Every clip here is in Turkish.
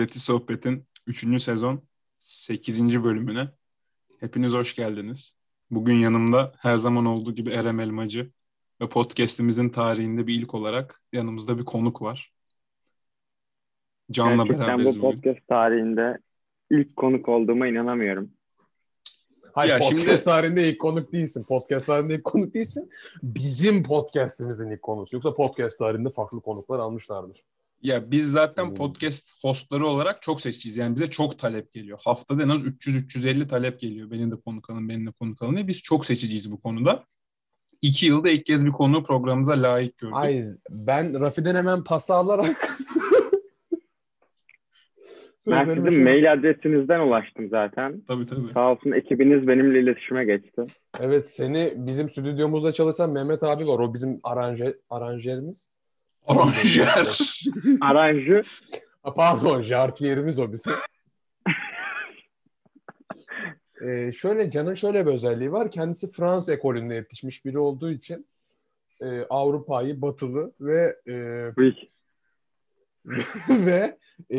Lezzeti Sohbet'in 3. sezon 8. bölümüne hepiniz hoş geldiniz. Bugün yanımda her zaman olduğu gibi Erem Elmacı ve podcast'imizin tarihinde bir ilk olarak yanımızda bir konuk var. Can'la Gerçekten beraberiz bu podcast tarihinde ilk konuk olduğuma inanamıyorum. Hayır ya podcast şimdi... tarihinde ilk konuk değilsin. Podcast tarihinde ilk konuk değilsin. Bizim podcast'imizin ilk konusu. Yoksa podcast tarihinde farklı konuklar almışlardır. Ya biz zaten podcast hostları olarak çok seçiciyiz. Yani bize çok talep geliyor. Haftada en az 300-350 talep geliyor. Benim de konuk alın, benim de konuk alın. Biz çok seçiciyiz bu konuda. İki yılda ilk kez bir konu programımıza layık gördük. Ay, ben Rafi'den hemen pas alarak Ben sizin şu... mail adresinizden ulaştım zaten. Tabii tabii. Sağ olsun ekibiniz benimle iletişime geçti. Evet seni bizim stüdyomuzda çalışan Mehmet abi var. O bizim aranje, aranjerimiz. Aranjer. Aranjı. Pardon jartiyerimiz o bizim. ee, şöyle Can'ın şöyle bir özelliği var. Kendisi Fransız ekolünde yetişmiş biri olduğu için e, Avrupa'yı batılı ve e, ve e,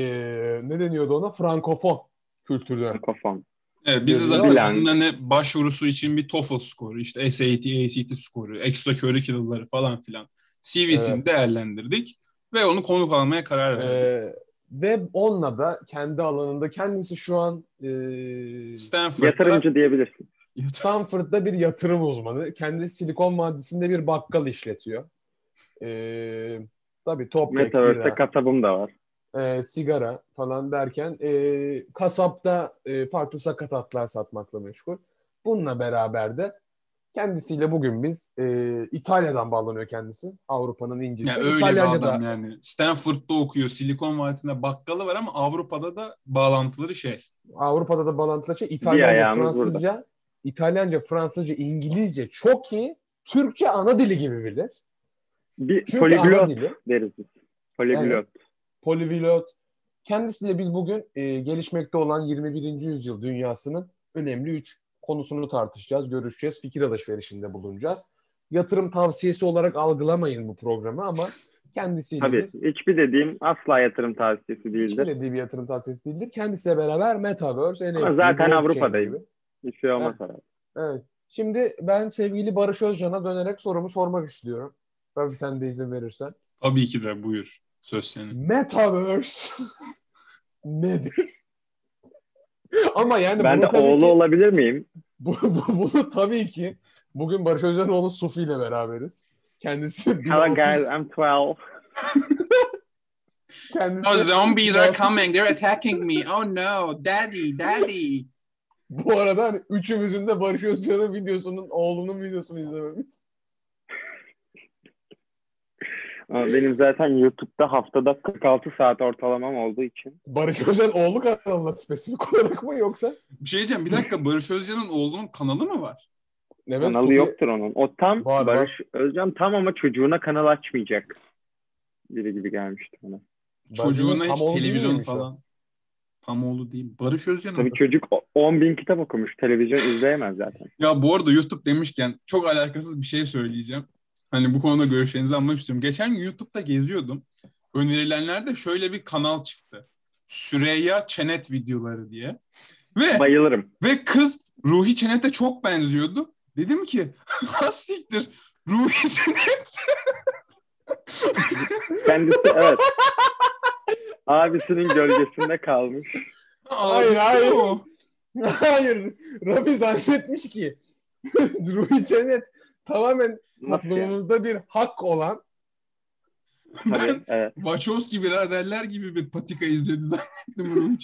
ne deniyordu ona? Frankofon kültürü. Frankofon. Evet, bizde zaten yani. hani başvurusu için bir TOEFL skoru, işte SAT, ACT skoru, extra curricular'ları falan filan CV'sini evet. değerlendirdik ve onu konuk almaya karar verdik. Ee, ve onunla da kendi alanında kendisi şu an e, Stanford'da yatırımcı diyebilirsin. Stanford'da bir yatırım uzmanı. Kendisi Silikon Vadisi'nde bir bakkal işletiyor. Ee, tabii toprak, Metaverse'de kasabım da var e, sigara falan derken e, kasapta e, farklı sakatatlar satmakla meşgul. Bununla beraber de kendisiyle bugün biz e, İtalya'dan bağlanıyor kendisi. Avrupa'nın İngilizce. Yani öyle İtalyanca bir adam da, yani. Stanford'da okuyor. Silikon Vadisi'nde bakkalı var ama Avrupa'da da bağlantıları şey. Avrupa'da da bağlantıları şey. İtalyanca, Fransızca, burada. İtalyanca, Fransızca, İngilizce çok iyi. Türkçe ana dili gibi bilir. Bir Çünkü poliglot deriz biz. Poliglot. Evet. Polivilot. Kendisiyle biz bugün e, gelişmekte olan 21. yüzyıl dünyasının önemli üç konusunu tartışacağız, görüşeceğiz, fikir alışverişinde bulunacağız. Yatırım tavsiyesi olarak algılamayın bu programı ama kendisiyle Tabii, biz... hiçbir dediğim asla yatırım tavsiyesi değildir. Hiçbir dediğim yatırım tavsiyesi değildir. Kendisiyle beraber Metaverse, NFT, Ama zaten Avrupa'dayım. Hiçbir şey olmaz evet. evet. Şimdi ben sevgili Barış Özcan'a dönerek sorumu sormak istiyorum. Tabii sen de izin verirsen. Tabii ki de buyur. Söz senin. Metaverse nedir? Ama yani ben de oğlu ki, olabilir miyim? Bu, bu, bunu tabii ki bugün Barış Özenoğlu Sufi ile beraberiz. Kendisi Hello guys, I'm 12. Kendisi oh, zombies are coming. They're attacking me. Oh no, daddy, daddy. Bu arada hani üçümüzün de Barış Özcan'ın videosunun, oğlunun videosunu izlememiz. Benim zaten YouTube'da haftada 46 saat ortalamam olduğu için. Barış Özcan oğlu kanalına spesifik olarak mı yoksa? Bir şey diyeceğim. Bir dakika Barış Özcan'ın oğlunun kanalı mı var? Evet, Kanalı Sufi... yoktur onun. O tam var, Barış var. Özcan tam ama çocuğuna kanal açmayacak. Biri gibi gelmişti bana. Çocuğuna hiç televizyon falan. Tam oğlu değil. Barış Özcan'ın. Tabii çocuk 10 bin kitap okumuş. Televizyon izleyemez zaten. ya bu arada YouTube demişken çok alakasız bir şey söyleyeceğim. Hani bu konuda görüşlerinizi almak istiyorum. Geçen gün YouTube'da geziyordum. Önerilenlerde şöyle bir kanal çıktı. Süreyya Çenet videoları diye. Ve, Bayılırım. Ve kız Ruhi Çenet'e çok benziyordu. Dedim ki siktir Ruhi Çenet. Kendisi evet. Abisinin gölgesinde kalmış. Hayır hayır. hayır. Rafi zannetmiş ki Ruhi Çenet tamamen toplumumuzda bir hak olan ben evet. Wachowski biraderler gibi bir patika izledi zannettim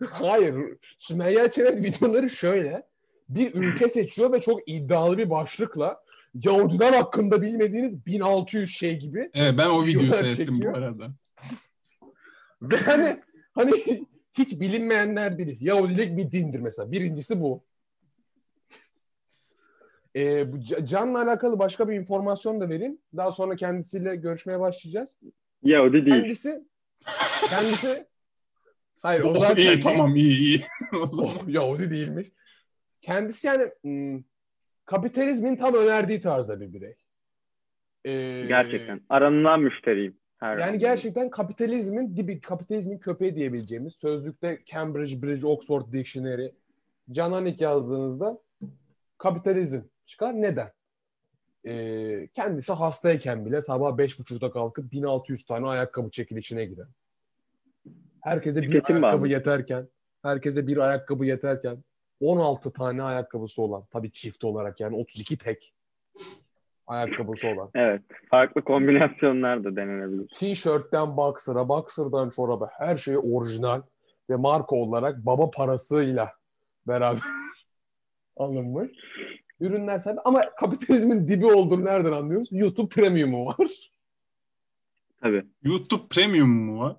Hayır. Sümeyye Çenet videoları şöyle. Bir ülke seçiyor ve çok iddialı bir başlıkla Yahudiler hakkında bilmediğiniz 1600 şey gibi. Evet ben o videoyu seyrettim çekiyor. bu arada. Ve hani, hani hiç bilinmeyenler değil. Yahudilik bir dindir mesela. Birincisi bu. E, Can'la alakalı başka bir informasyon da vereyim. Daha sonra kendisiyle görüşmeye başlayacağız. Yahudi değil. Kendisi kendisi Hayır o zaten iyi tamam iyi iyi. o, Yahudi değilmiş. Kendisi yani hmm, kapitalizmin tam önerdiği tarzda bir birey. Ee, Gerçekten. Aranılan müşteriyim. Her Yani gerçekten kapitalizmin dibi, kapitalizmin köpeği diyebileceğimiz sözlükte Cambridge, Bridge, Oxford Dictionary, Cananik yazdığınızda kapitalizm çıkar. Neden? Ee, kendisi hastayken bile sabah beş buçukta kalkıp 1600 tane ayakkabı çekilişine giren. Herkese bir Tüketim ayakkabı bağımlısı. yeterken, herkese bir ayakkabı yeterken 16 tane ayakkabısı olan, tabii çift olarak yani 32 tek ayakkabısı olan. Evet. Farklı kombinasyonlar da denenebilir. T-shirtten boxer'a, boxer'dan çoraba her şey orijinal ve marka olarak baba parasıyla beraber alınmış. Ürünler tabii ama kapitalizmin dibi olduğunu nereden anlıyoruz? YouTube Premium'u var. Tabii. YouTube Premium mu var?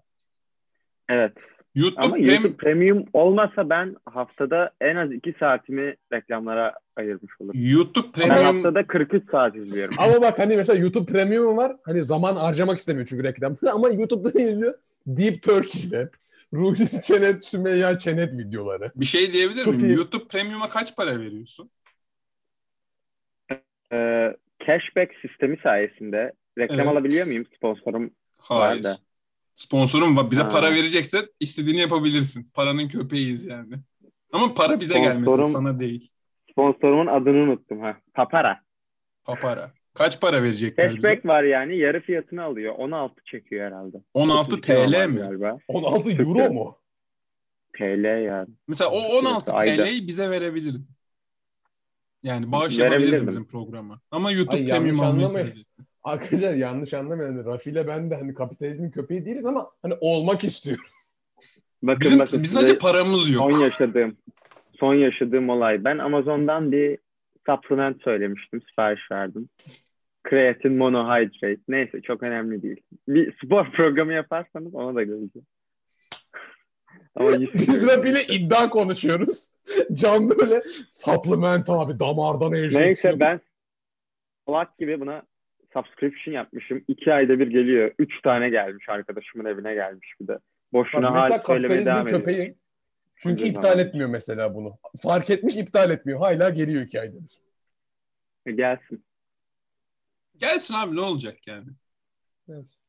Evet. YouTube Ama Premium YouTube Premium olmasa ben haftada en az 2 saatimi reklamlara ayırmış olurum. YouTube Ben Premium haftada 43 saat izliyorum. Ama bak hani mesela YouTube Premium var. Hani zaman harcamak istemiyor çünkü reklam. Ama YouTube'da ne izliyor? Deep Turkey Web, Ruhi Çenet, Sümeyya Çenet videoları. bir şey diyebilir miyim? YouTube Premium'a kaç para veriyorsun? Ee, cashback sistemi sayesinde reklam Evet. alabiliyor muyum? Sponsorum Hayır. var da. Sponsorun var. Bize Ha. para verecekse istediğini yapabilirsin. Paranın köpeğiyiz yani. Ama para bize Sponsorum- gelmesin, sana değil. Sponsorumun adını unuttum ha. Papara. Papara. Kaç para verecekler bize? Cashback var yani yarı fiyatını alıyor. 16 çekiyor herhalde. 16 32 normal TL mi? Galiba. 16 Türk euro mu? TL yani. Mesela o 16 Ayda. TL'yi bize verebilirdi. Yani bağış yapabilirdi Verebilirdim. bizim programa. Ama YouTube Ay, Premium almayı. Arkadaşlar yanlış anlamayın. Rafi ile ben de hani kapitalizmin köpeği değiliz ama hani olmak istiyoruz. Bakın Bizim, bakın bizim size sadece paramız yok. son yaşadığım son yaşadığım olay. Ben Amazon'dan bir supplement söylemiştim. Sipariş verdim. Kreatin monohydrate. Neyse çok önemli değil. Bir spor programı yaparsanız ona da göreceğim. Biz. Rafi ile iddia konuşuyoruz. Can böyle supplement abi damardan enjeksiyon. Neyse ben salak gibi buna subscription yapmışım. İki ayda bir geliyor. Üç tane gelmiş arkadaşımın evine gelmiş bir de. Boşuna Bak, mesela hal söylemeye devam kapitalizmin ediyor. köpeği çünkü Önce iptal etmiyor mesela bunu. Fark etmiş iptal etmiyor. Hala geliyor iki ayda bir. E, Gelsin. Gelsin abi ne olacak yani? Evet.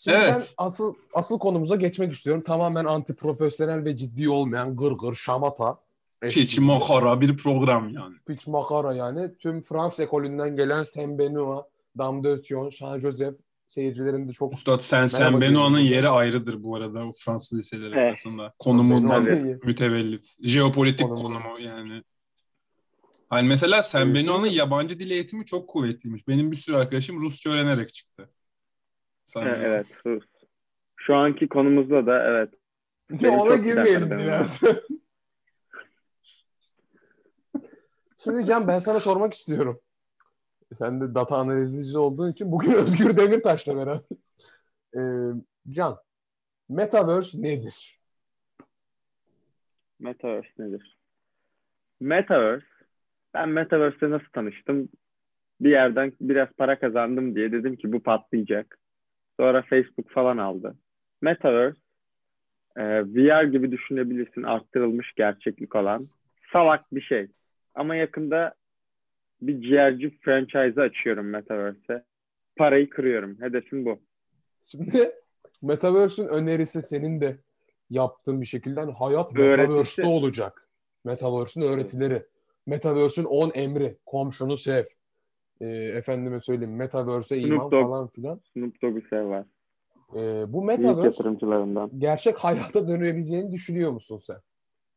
Şimdi Evet. ben asıl asıl konumuza geçmek istiyorum. Tamamen anti profesyonel ve ciddi olmayan gırgır, şamata. Piç makara bir program yani. Piç makara yani. Tüm Fransız ekolünden gelen Saint Benoît, Dame de Sion, Jean Joseph seyircilerin de çok Üstad sen sen Benoît'ın yeri ayrıdır bu arada o Fransız liseleri Evet. arasında. Konumundan mütevellit. Jeopolitik Konumu. konumu yani. Hani mesela sen Benoît'ın yabancı dil eğitimi çok kuvvetliymiş. Benim bir sürü arkadaşım Rusça öğrenerek çıktı. E, evet. Rus. Şu anki konumuzda da evet. Benim Ona girmeyelim biraz. Şimdi Can ben sana sormak istiyorum. Sen de data analizci olduğun için bugün Özgür Demirtaş'la beraber. Ee, Can, Metaverse nedir? Metaverse nedir? Metaverse. Ben Metaverse'le nasıl tanıştım? Bir yerden biraz para kazandım diye dedim ki bu patlayacak. Sonra Facebook falan aldı. Metaverse e, VR gibi düşünebilirsin arttırılmış gerçeklik olan salak bir şey. Ama yakında bir ciğerci franchise açıyorum Metaverse'e. Parayı kırıyorum. Hedefim bu. Şimdi Metaverse'ün önerisi senin de yaptığın bir şekilde hani hayat Öğretisi. Metaverse'te olacak. Metaverse'ün öğretileri. Metaverse'ün 10 emri. Komşunu sev. Ee, efendime söyleyeyim Metaverse'e iman Dogg. falan filan. Snoop Dogg'u sev var. Ee, bu Metaverse gerçek hayata dönebileceğini düşünüyor musun sen?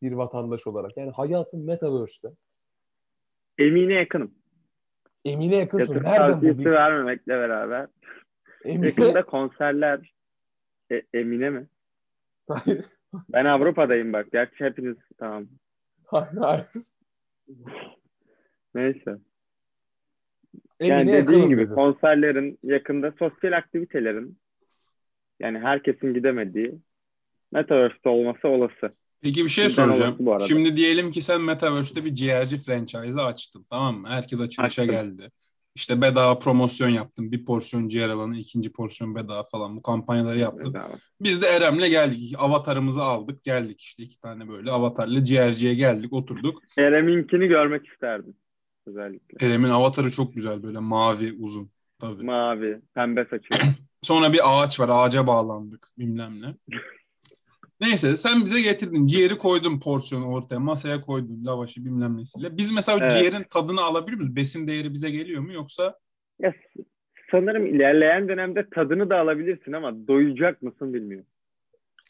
Bir vatandaş olarak. Yani hayatın Metaverse'te. Emine yakınım. Emine yakınsın. Yatırım Nereden bu bilgi? vermemekle beraber. Emine... Yakında konserler. E, Emine mi? hayır, Ben Avrupa'dayım bak. Gerçi hepiniz tamam. hayır, hayır. Neyse. Yani dediğin gibi dedi. konserlerin yakında sosyal aktivitelerin yani herkesin gidemediği Metaverse'de olması olası. Peki bir şey Bizden soracağım. Şimdi diyelim ki sen Metaverse'de bir ciğerci franchise açtın tamam mı? Herkes açılışa Açtım. geldi. İşte bedava promosyon yaptın. Bir porsiyon ciğer alanı, ikinci porsiyon bedava falan. Bu kampanyaları yaptın. Bedava. Biz de Erem'le geldik. Avatarımızı aldık. Geldik işte iki tane böyle avatarlı ciğerciye geldik. Oturduk. Erem'inkini görmek isterdim. Özellikle. Erem'in avatarı çok güzel böyle mavi uzun. Tabii. Mavi, pembe saçı. Sonra bir ağaç var. Ağaca bağlandık. Bilmem ne. Neyse sen bize getirdin. Ciğeri koydun porsiyonu ortaya. Masaya koydun lavaşı bilmem nesiyle. Biz mesela Evet. ciğerin tadını alabilir miyiz? Besin değeri bize geliyor mu yoksa? ya, sanırım ilerleyen dönemde tadını da alabilirsin ama doyacak mısın bilmiyorum.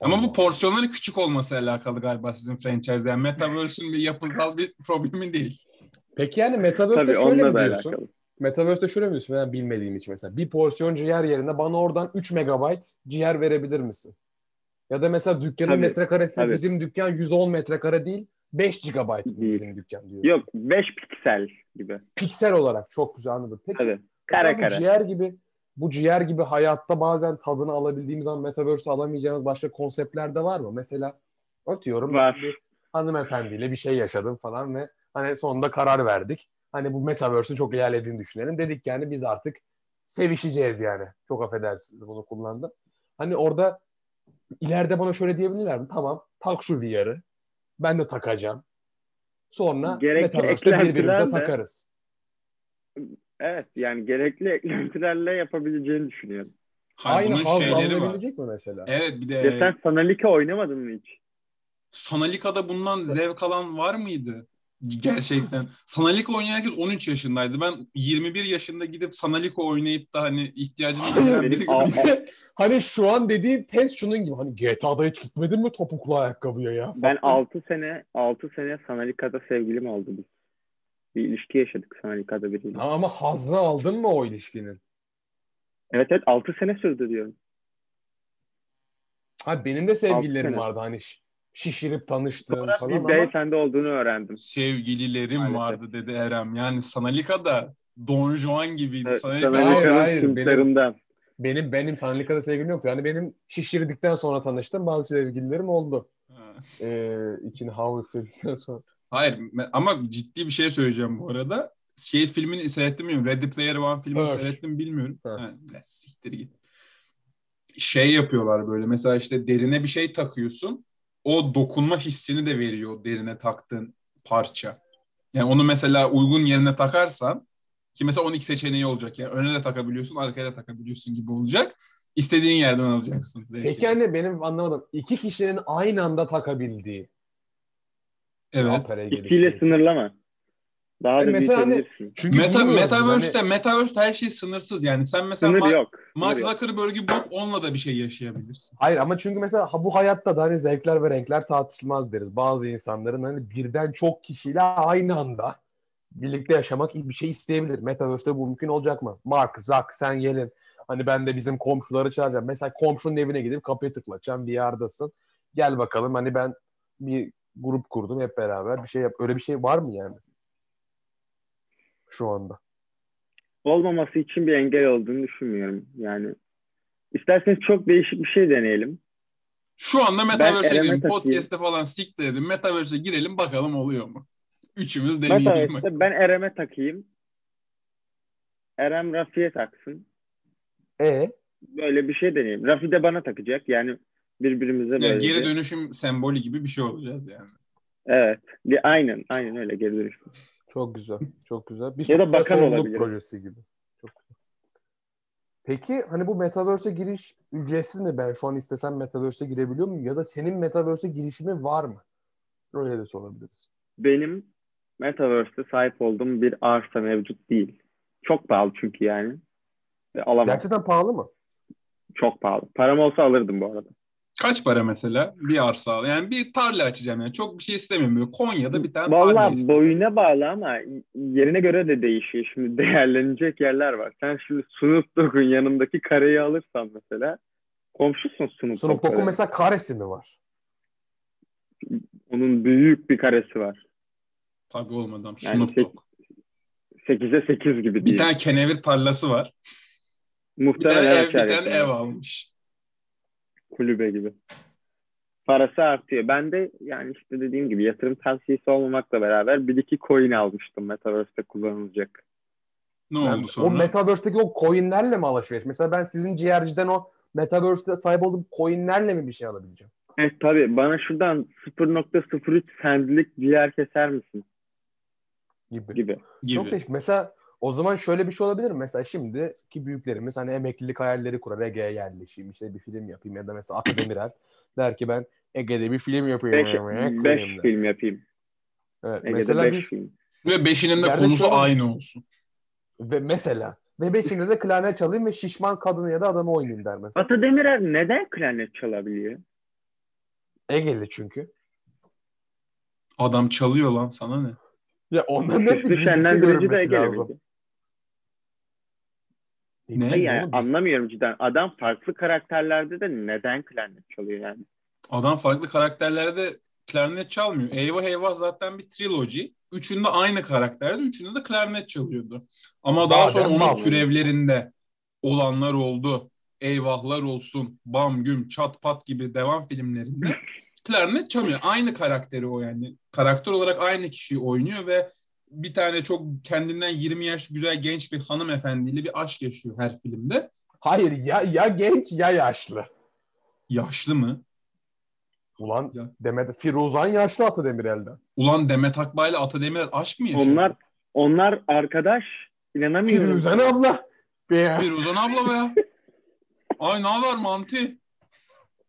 Ama bu porsiyonların küçük olması alakalı galiba sizin franchise. Yani Metaverse'ün bir yapısal bir problemi değil. Peki yani Metaverse'de Tabii şöyle mi diyorsun? alakalı. Metaverse'de şöyle mi diyorsun? Ben bilmediğim için mesela. Bir porsiyon ciğer yerine bana oradan 3 megabayt ciğer verebilir misin? Ya da mesela dükkanın Tabii, metrekaresi tabii. bizim dükkan 110 metrekare değil 5 gigabayt mı Değil. bizim dükkan diyorsun. Yok 5 piksel gibi. Piksel olarak çok güzel anladım. Peki Tabii. Kare bu kare. ciğer gibi bu ciğer gibi hayatta bazen tadını alabildiğimiz zaman Metaverse'de alamayacağımız başka konseptler de var mı? Mesela atıyorum Var. bir hanımefendiyle bir şey yaşadım falan ve hani sonunda karar verdik. Hani bu Metaverse'ün çok ilerlediğini düşünelim. Dedik yani biz artık sevişeceğiz yani. Çok affedersiniz bunu kullandım. Hani orada ileride bana şöyle diyebilirler mi? Tamam tak şu VR'ı. Ben de takacağım. Sonra Gerekli Metaverse'de birbirimize de- takarız. Evet yani gerekli eklentilerle yapabileceğini düşünüyorum. Hayır, Aynı haz alınabilecek mi mesela? Evet bir de Ya sen Sanalika oynamadın mı hiç? Sonalika'da bundan zevk alan var mıydı? Gerçekten. Sanalika oynayan herkes 13 yaşındaydı. Ben 21 yaşında gidip Sanalika oynayıp da hani ihtiyacını gibi. hani şu an dediğin test şunun gibi. Hani GTA'da hiç gitmedin mi topuklu ayakkabıya ya? Ben 6 sene 6 sene Sanalika'da sevgilim oldu biz. Bir ilişki yaşadık Sanalika'da biriyle. Ama hazını aldın mı o ilişkinin? Evet evet 6 sene sürdü diyorum. Ha benim de sevgililerim vardı hani şişirip tanıştığım Sonra falan bir ama beyefendi olduğunu öğrendim. Sevgililerim Maalesef. vardı dedi Erem. Yani Sanalika'da Don Juan gibiydi. Evet, Sanalika'da Hayır, hayır, benim- benim benim Sanlika'da sevgilim yoktu. Yani benim şişirdikten sonra tanıştım. Bazı sevgililerim oldu. Ee, ikini Howard sevdikten sonra. Hayır ama ciddi bir şey söyleyeceğim bu arada. Şey filmini seyrettim mi? Ready Player One filmini Evet. seyrettim bilmiyorum. Ha. Ha, ne, siktir git. Şey yapıyorlar böyle mesela işte derine bir şey takıyorsun. O dokunma hissini de veriyor derine taktığın parça. Yani onu mesela uygun yerine takarsan ki mesela 12 seçeneği olacak. Yani öne de takabiliyorsun, arkaya da takabiliyorsun gibi olacak. İstediğin yerden alacaksın. zevkini. Peki hani benim anlamadım. İki kişinin aynı anda takabildiği evet. İkiyle sınırlama. Daha da E mesela hani-. Çünkü Meta, Metaverse'de, hani- Metaverse'de her şey sınırsız. Yani sen mesela Sınır Mark, yok. Mark Sınır yok. Zuckerberg'ü bul, onunla da bir şey yaşayabilirsin. Hayır ama çünkü mesela ha, bu hayatta da hani zevkler ve renkler tartışılmaz deriz. Bazı insanların hani birden çok kişiyle aynı anda birlikte yaşamak bir şey isteyebilir. Metaverse'de bu mümkün olacak mı? Mark, Zuck sen gelin. Hani ben de bizim komşuları çağıracağım. Mesela komşunun evine gidip kapıyı tıklatacağım. VR'dasın. Gel bakalım hani ben bir grup kurdum hep beraber bir şey yap. Öyle bir şey var mı yani? Şu anda. Olmaması için bir engel olduğunu düşünmüyorum. Yani isterseniz çok değişik bir şey deneyelim. Şu anda Metaverse'e girelim. takayım. Podcast'te falan siktir edin. Metaverse'e girelim bakalım oluyor mu? Üçümüz deneyelim. Metaverse'de ben Erem'e takayım. Erem Rafi'ye taksın. E Böyle bir şey deneyelim. Rafi de bana takacak. Yani birbirimize böyle. Yani geri bir- dönüşüm sembolü gibi bir şey olacağız yani. Evet. Bir- Aynen. Aynen öyle geri dönüşüm. Çok güzel. Çok güzel. Bir Ya da bakan olabilir. projesi gibi. Çok güzel. Peki hani bu Metaverse'e giriş ücretsiz mi? Ben şu an istesem Metaverse'e girebiliyor muyum? Ya da senin Metaverse'e girişimi var mı? Öyle de sorabiliriz. Benim Metaverse'de sahip olduğum bir arsa mevcut değil. Çok pahalı çünkü yani. Alamam. Gerçekten pahalı mı? Çok pahalı. Param olsa alırdım bu arada. Kaç para mesela? Bir arsa al. Yani bir tarla açacağım yani. Çok bir şey istemiyorum. Böyle Konya'da bir tane tarla Vallahi istiyorum. boyuna bağlı ama yerine göre de değişiyor. Şimdi değerlenecek yerler var. Sen şimdi Snoop Dogg'un yanındaki kareyi alırsan mesela komşusun Dogg'la. Dogg'un mesela karesi mi var? Onun büyük bir karesi var. Tabii olmadan. Yani şey- Dogg. 8'e 8 gibi Bir değil. tane kenevir tarlası var. Bir tane, Muhtemelen ev, bir açar tane ev almış. Kulübe gibi. Parası artıyor. Ben de yani işte dediğim gibi yatırım tavsiyesi olmamakla beraber bir iki coin almıştım Metaverse'de kullanılacak. Ne Ben- oldu o sonra? Metaverse'deki o coinlerle mi alışveriş? Mesela ben sizin ciğerciden o Metaverse'de sahip olduğum coinlerle mi bir şey alabileceğim? Evet tabii bana şuradan 0.03 sentlik ciğer keser misin Gibi. gibi. gibi. Çok değişik. Mesela O zaman şöyle bir şey olabilir mi? Mesela şimdiki büyüklerimiz hani emeklilik hayalleri kurar. Ege'ye yerleşeyim, işte bir film yapayım ya da mesela Ata Demirer der ki ben Ege'de bir film yapayım. Beş, yemeğe beş film yapayım. Evet, Ege'de mesela beş biz film. Ve beşinin de konusu an- aynı olsun. ve mesela ve beşinde de klarnet çalayım ve şişman kadını ya da adamı oynayayım der mesela. Ata Demirer neden klarnet çalabiliyor? Ege'li çünkü. Adam çalıyor lan sana ne? Ya ondan Süslü birlikte Şenlendirici de Ege'li? Ne? Hayır yani biz- anlamıyorum cidden. Adam farklı karakterlerde de neden klarnet çalıyor yani? Adam farklı karakterlerde klarnet çalmıyor. Eyvah Eyvah zaten bir trilogy. Üçünde aynı karakterde, üçünde de klarnet çalıyordu. Ama daha Badem sonra onun türevlerinde olanlar oldu. Eyvahlar olsun, Bam Güm, Çat Pat gibi devam filmlerinde klarnet çalmıyor. Aynı karakteri o yani. Karakter olarak aynı kişiyi oynuyor ve bir tane çok kendinden 20 yaş güzel genç bir hanımefendiyle bir aşk yaşıyor her filmde. Hayır ya ya genç ya yaşlı. Yaşlı mı? Ulan Ya. Demet Firuzan yaşlı Ata Demirel'den. Ulan Demet Akbay'la Ata Demirer aşk mı yaşıyor? Onlar onlar arkadaş. İnanamıyorum. Firuzan abla. Be. Firuzan abla be. Ay ne haber Manti?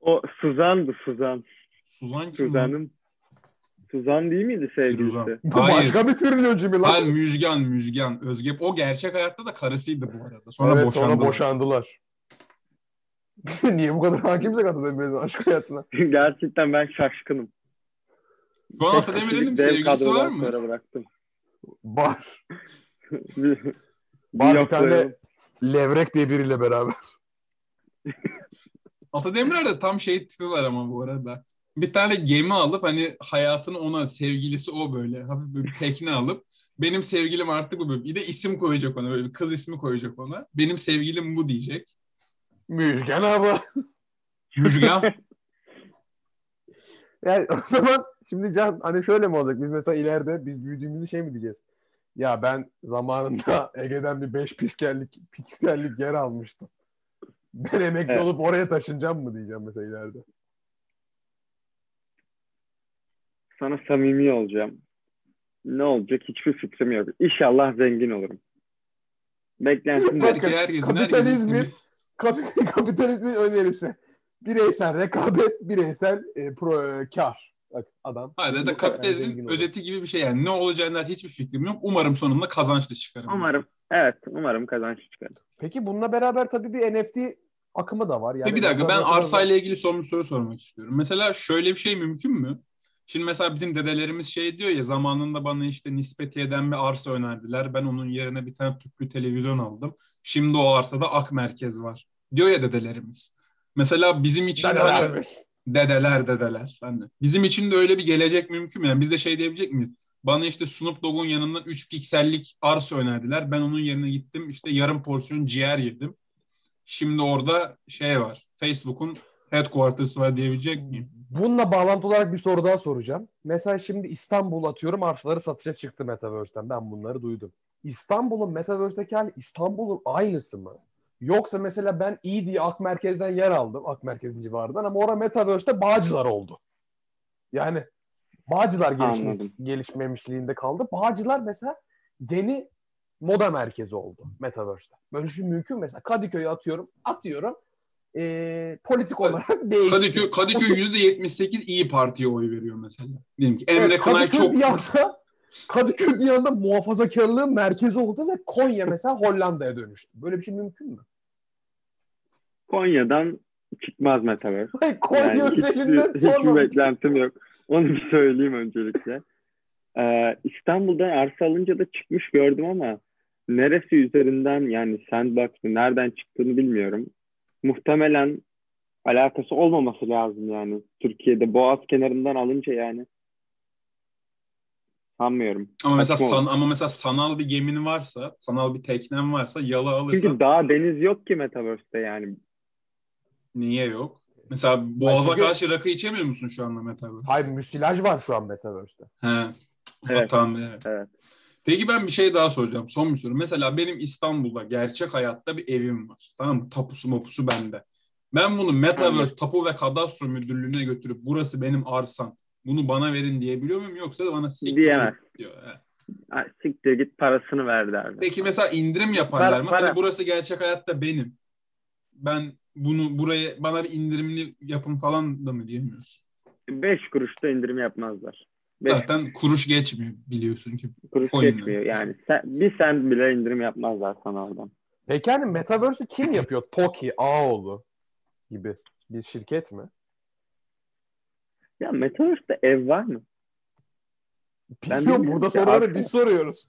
O Suzan'dı Suzan. Suzan kim? Suzan'ın Suzan değil miydi sevgilisi? Firuzan. Bu Hayır. başka bir triloji mi lan? Hayır Müjgan, Müjgan. Özge. O gerçek hayatta da karısıydı bu arada. Sonra evet boşandı. sonra boşandılar. Niye bu kadar hakimse Ata Demirel'in aşk hayatına? Gerçekten ben şaşkınım. Şu an Ata Demirer'in bir Dev sevgilisi var mı? Bıraktım. Var. Bir- Var bir tane Levrek diye biriyle beraber. Ata Demirer'de tam şey tipi var ama bu arada. Bir tane gemi alıp hani hayatını ona sevgilisi o böyle hafif böyle bir tekne alıp benim sevgilim artık bu böyle. Bir de isim koyacak ona böyle bir kız ismi koyacak ona. Benim sevgilim bu diyecek. Müjgan abla. Müjgan. Yani o zaman şimdi Can hani şöyle mi olacak? Biz mesela ileride biz büyüdüğümüzde şey mi diyeceğiz? Ya ben zamanında Ege'den bir 5 piskellik, piksellik yer almıştım. Ben emekli Evet. olup oraya taşınacağım mı diyeceğim mesela ileride. Sana samimi olacağım. Ne olacak hiçbir fikrim yok. İnşallah zengin olurum. Beklentim bu. Bak- Belki herkesin kapitalizmin- herkesin Kap- kapitalizmin önerisi. Bireysel rekabet, bireysel e, pro, e, kar. Bak adam. Hayır da kapitalizmin özeti gibi bir şey yani. Ne olacağından hiçbir fikrim yok. Umarım sonunda kazançlı çıkarım. Umarım. Evet umarım kazanç çıkar. Peki bununla beraber tabii bir NFT akımı da var. Yani bir dakika ben arsayla ilgili son bir soru sormak istiyorum. Mesela şöyle bir şey mümkün mü? Şimdi mesela bizim dedelerimiz şey diyor ya zamanında bana işte Nispetiye'den bir arsa önerdiler. Ben onun yerine bir tane tüplü televizyon aldım. Şimdi o arsada ak merkez var. Diyor ya dedelerimiz. Mesela bizim için de hani dedeler dedeler. Hani bizim için de öyle bir gelecek mümkün mü? Yani biz de şey diyebilecek miyiz? Bana işte Snoop Dogg'un yanından 3 piksellik arsa önerdiler. Ben onun yerine gittim işte yarım porsiyon ciğer yedim. Şimdi orada şey var. Facebook'un headquarters'ı var diyebilecek miyim? Bununla bağlantı olarak bir soru daha soracağım. Mesela şimdi İstanbul atıyorum arsaları satışa çıktı Metaverse'ten. Ben bunları duydum. İstanbul'un Metaverse'deki hali İstanbul'un aynısı mı? Yoksa mesela ben iyi diye Ak Merkez'den yer aldım. Ak Merkez'in civarından ama orada Metaverse'te Bağcılar oldu. Yani Bağcılar gelişmiş, gelişmemişliğinde kaldı. Bağcılar mesela yeni moda merkezi oldu Metaverse'te. Böyle bir şey mümkün mü? mesela. Kadıköy'ü atıyorum. Atıyorum. Ee, politik olarak değişti. Kadıköy, Kadıköy %78 iyi Parti'ye oy veriyor mesela. Diyelim ki Emre Evet, Kınay çok bir anda Kadıköy bir anda muhafazakarlığın merkezi oldu ve Konya mesela Hollanda'ya dönüştü. Böyle bir şey mümkün mü? Konya'dan çıkmaz Metaverse. Hayır, Konya Yani üzerinden hiçbir, hiçbir sormamış. beklentim yok. Onu bir söyleyeyim öncelikle. Ee, İstanbul'dan arsa alınca da çıkmış gördüm ama neresi üzerinden yani Sandbox'ı nereden çıktığını bilmiyorum. Muhtemelen alakası olmaması lazım yani. Türkiye'de Boğaz kenarından alınca yani. Sanmıyorum. ama mesela Saçma san, olur. ama mesela sanal bir gemin varsa, sanal bir teknen varsa yalı alırsan Çünkü dağ deniz yok ki Metaverse'te yani. niye yok? Mesela Boğaz'a çünkü- karşı rakı içemiyor musun şu anda Metaverse? Hayır müsilaj var şu an Metaverse'te. He. Evet. Tamam, evet. Evet. Peki ben bir şey daha soracağım. Son bir soru. Mesela benim İstanbul'da gerçek hayatta bir evim var. Tamam mı? Tapusu mapusu bende. Ben bunu Metaverse. Tapu ve Kadastro Müdürlüğü'ne götürüp burası benim arsam. Bunu bana verin diyebiliyor muyum? Yoksa da bana siktir Diyemez. diyor. He. Siktir git parasını ver derdi. Peki mesela indirim yaparlar Para- mı? para. Hani burası gerçek hayatta benim. Ben bunu buraya bana bir indirimli yapın falan da mı diyemiyorsun? 5 kuruşta indirim yapmazlar. 5 Zaten kuruş geçmiyor biliyorsun ki. kuruş coin'den. geçmiyor. Yani sen, bir sen bile indirim yapmazlar sana oradan. Peki hani Metaverse'ü kim yapıyor? Toki, Ağoğlu gibi bir şirket mi? Ya Metaverse'de ev var mı? Ben bilmiyorum burada soruları biz soruyoruz.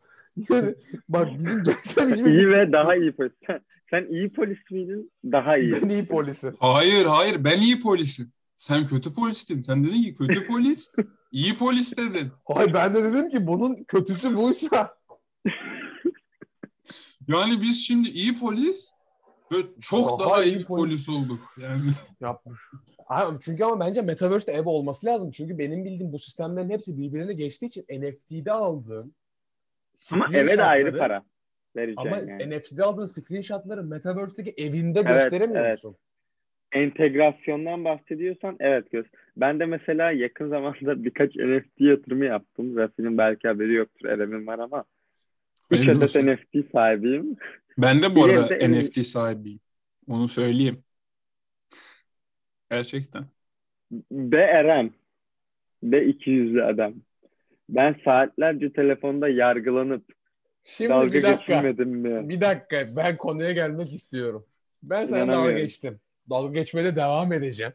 Yani bak bizim gençler hiçbir İyi ve daha iyi polis. Sen, sen iyi polis miydin? Daha iyi. Ben iyi polisim. Hayır hayır ben iyi polisim. Sen kötü polistin. Sen dedin ki kötü polis, iyi polis dedin. Hayır ben de dedim ki bunun kötüsü buysa. Yani biz şimdi iyi polis ve çok Daha daha, iyi iyi polis. polis olduk. Yani Yapmış. Abi, çünkü ama bence Metaverse'de ev olması lazım. Çünkü benim bildiğim bu sistemlerin hepsi birbirine geçtiği için NFT'de aldığın Ama eve de ayrı para vereceksin Ama yani. NFT'de aldığın screenshotları Metaverse'deki evinde Evet, gösteremiyor evet. Entegrasyondan bahsediyorsan evet göz. Ben de mesela yakın zamanda birkaç NFT yatırımı yaptım. Rafi'nin belki haberi yoktur. Erem'in var ama. Üç Hayırlı adet olsun. NFT sahibiyim. ben de bu Bir arada evde en- NFT sahibiyim. Onu söyleyeyim. Gerçekten. Eren. Be iki yüzlü adam. Ben saatlerce telefonda yargılanıp Şimdi dalga bir dakika. geçilmedim mi? Bir dakika. Ben konuya gelmek istiyorum. Ben sana dalga İnanamıyorum. geçtim. Dalga geçmede devam edeceğim.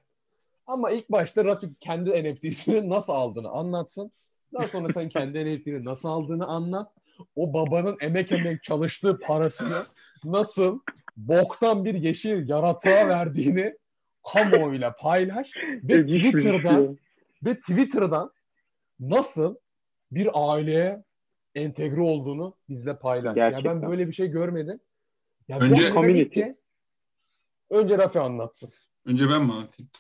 Ama ilk başta Rafik kendi NFT'sini nasıl aldığını anlatsın. Daha sonra sen kendi NFT'ni nasıl aldığını anlat. O babanın emek emek çalıştığı parasını nasıl boktan bir yeşil yaratığa verdiğini kamuoyuyla paylaş ve Twitter'dan ve Twitter'dan nasıl bir aileye entegre olduğunu bizle paylaş. Ya Gerçekten. ben böyle bir şey görmedim. Ya Önce- Community. Önce Rafi anlatsın. Önce ben mi anlatayım?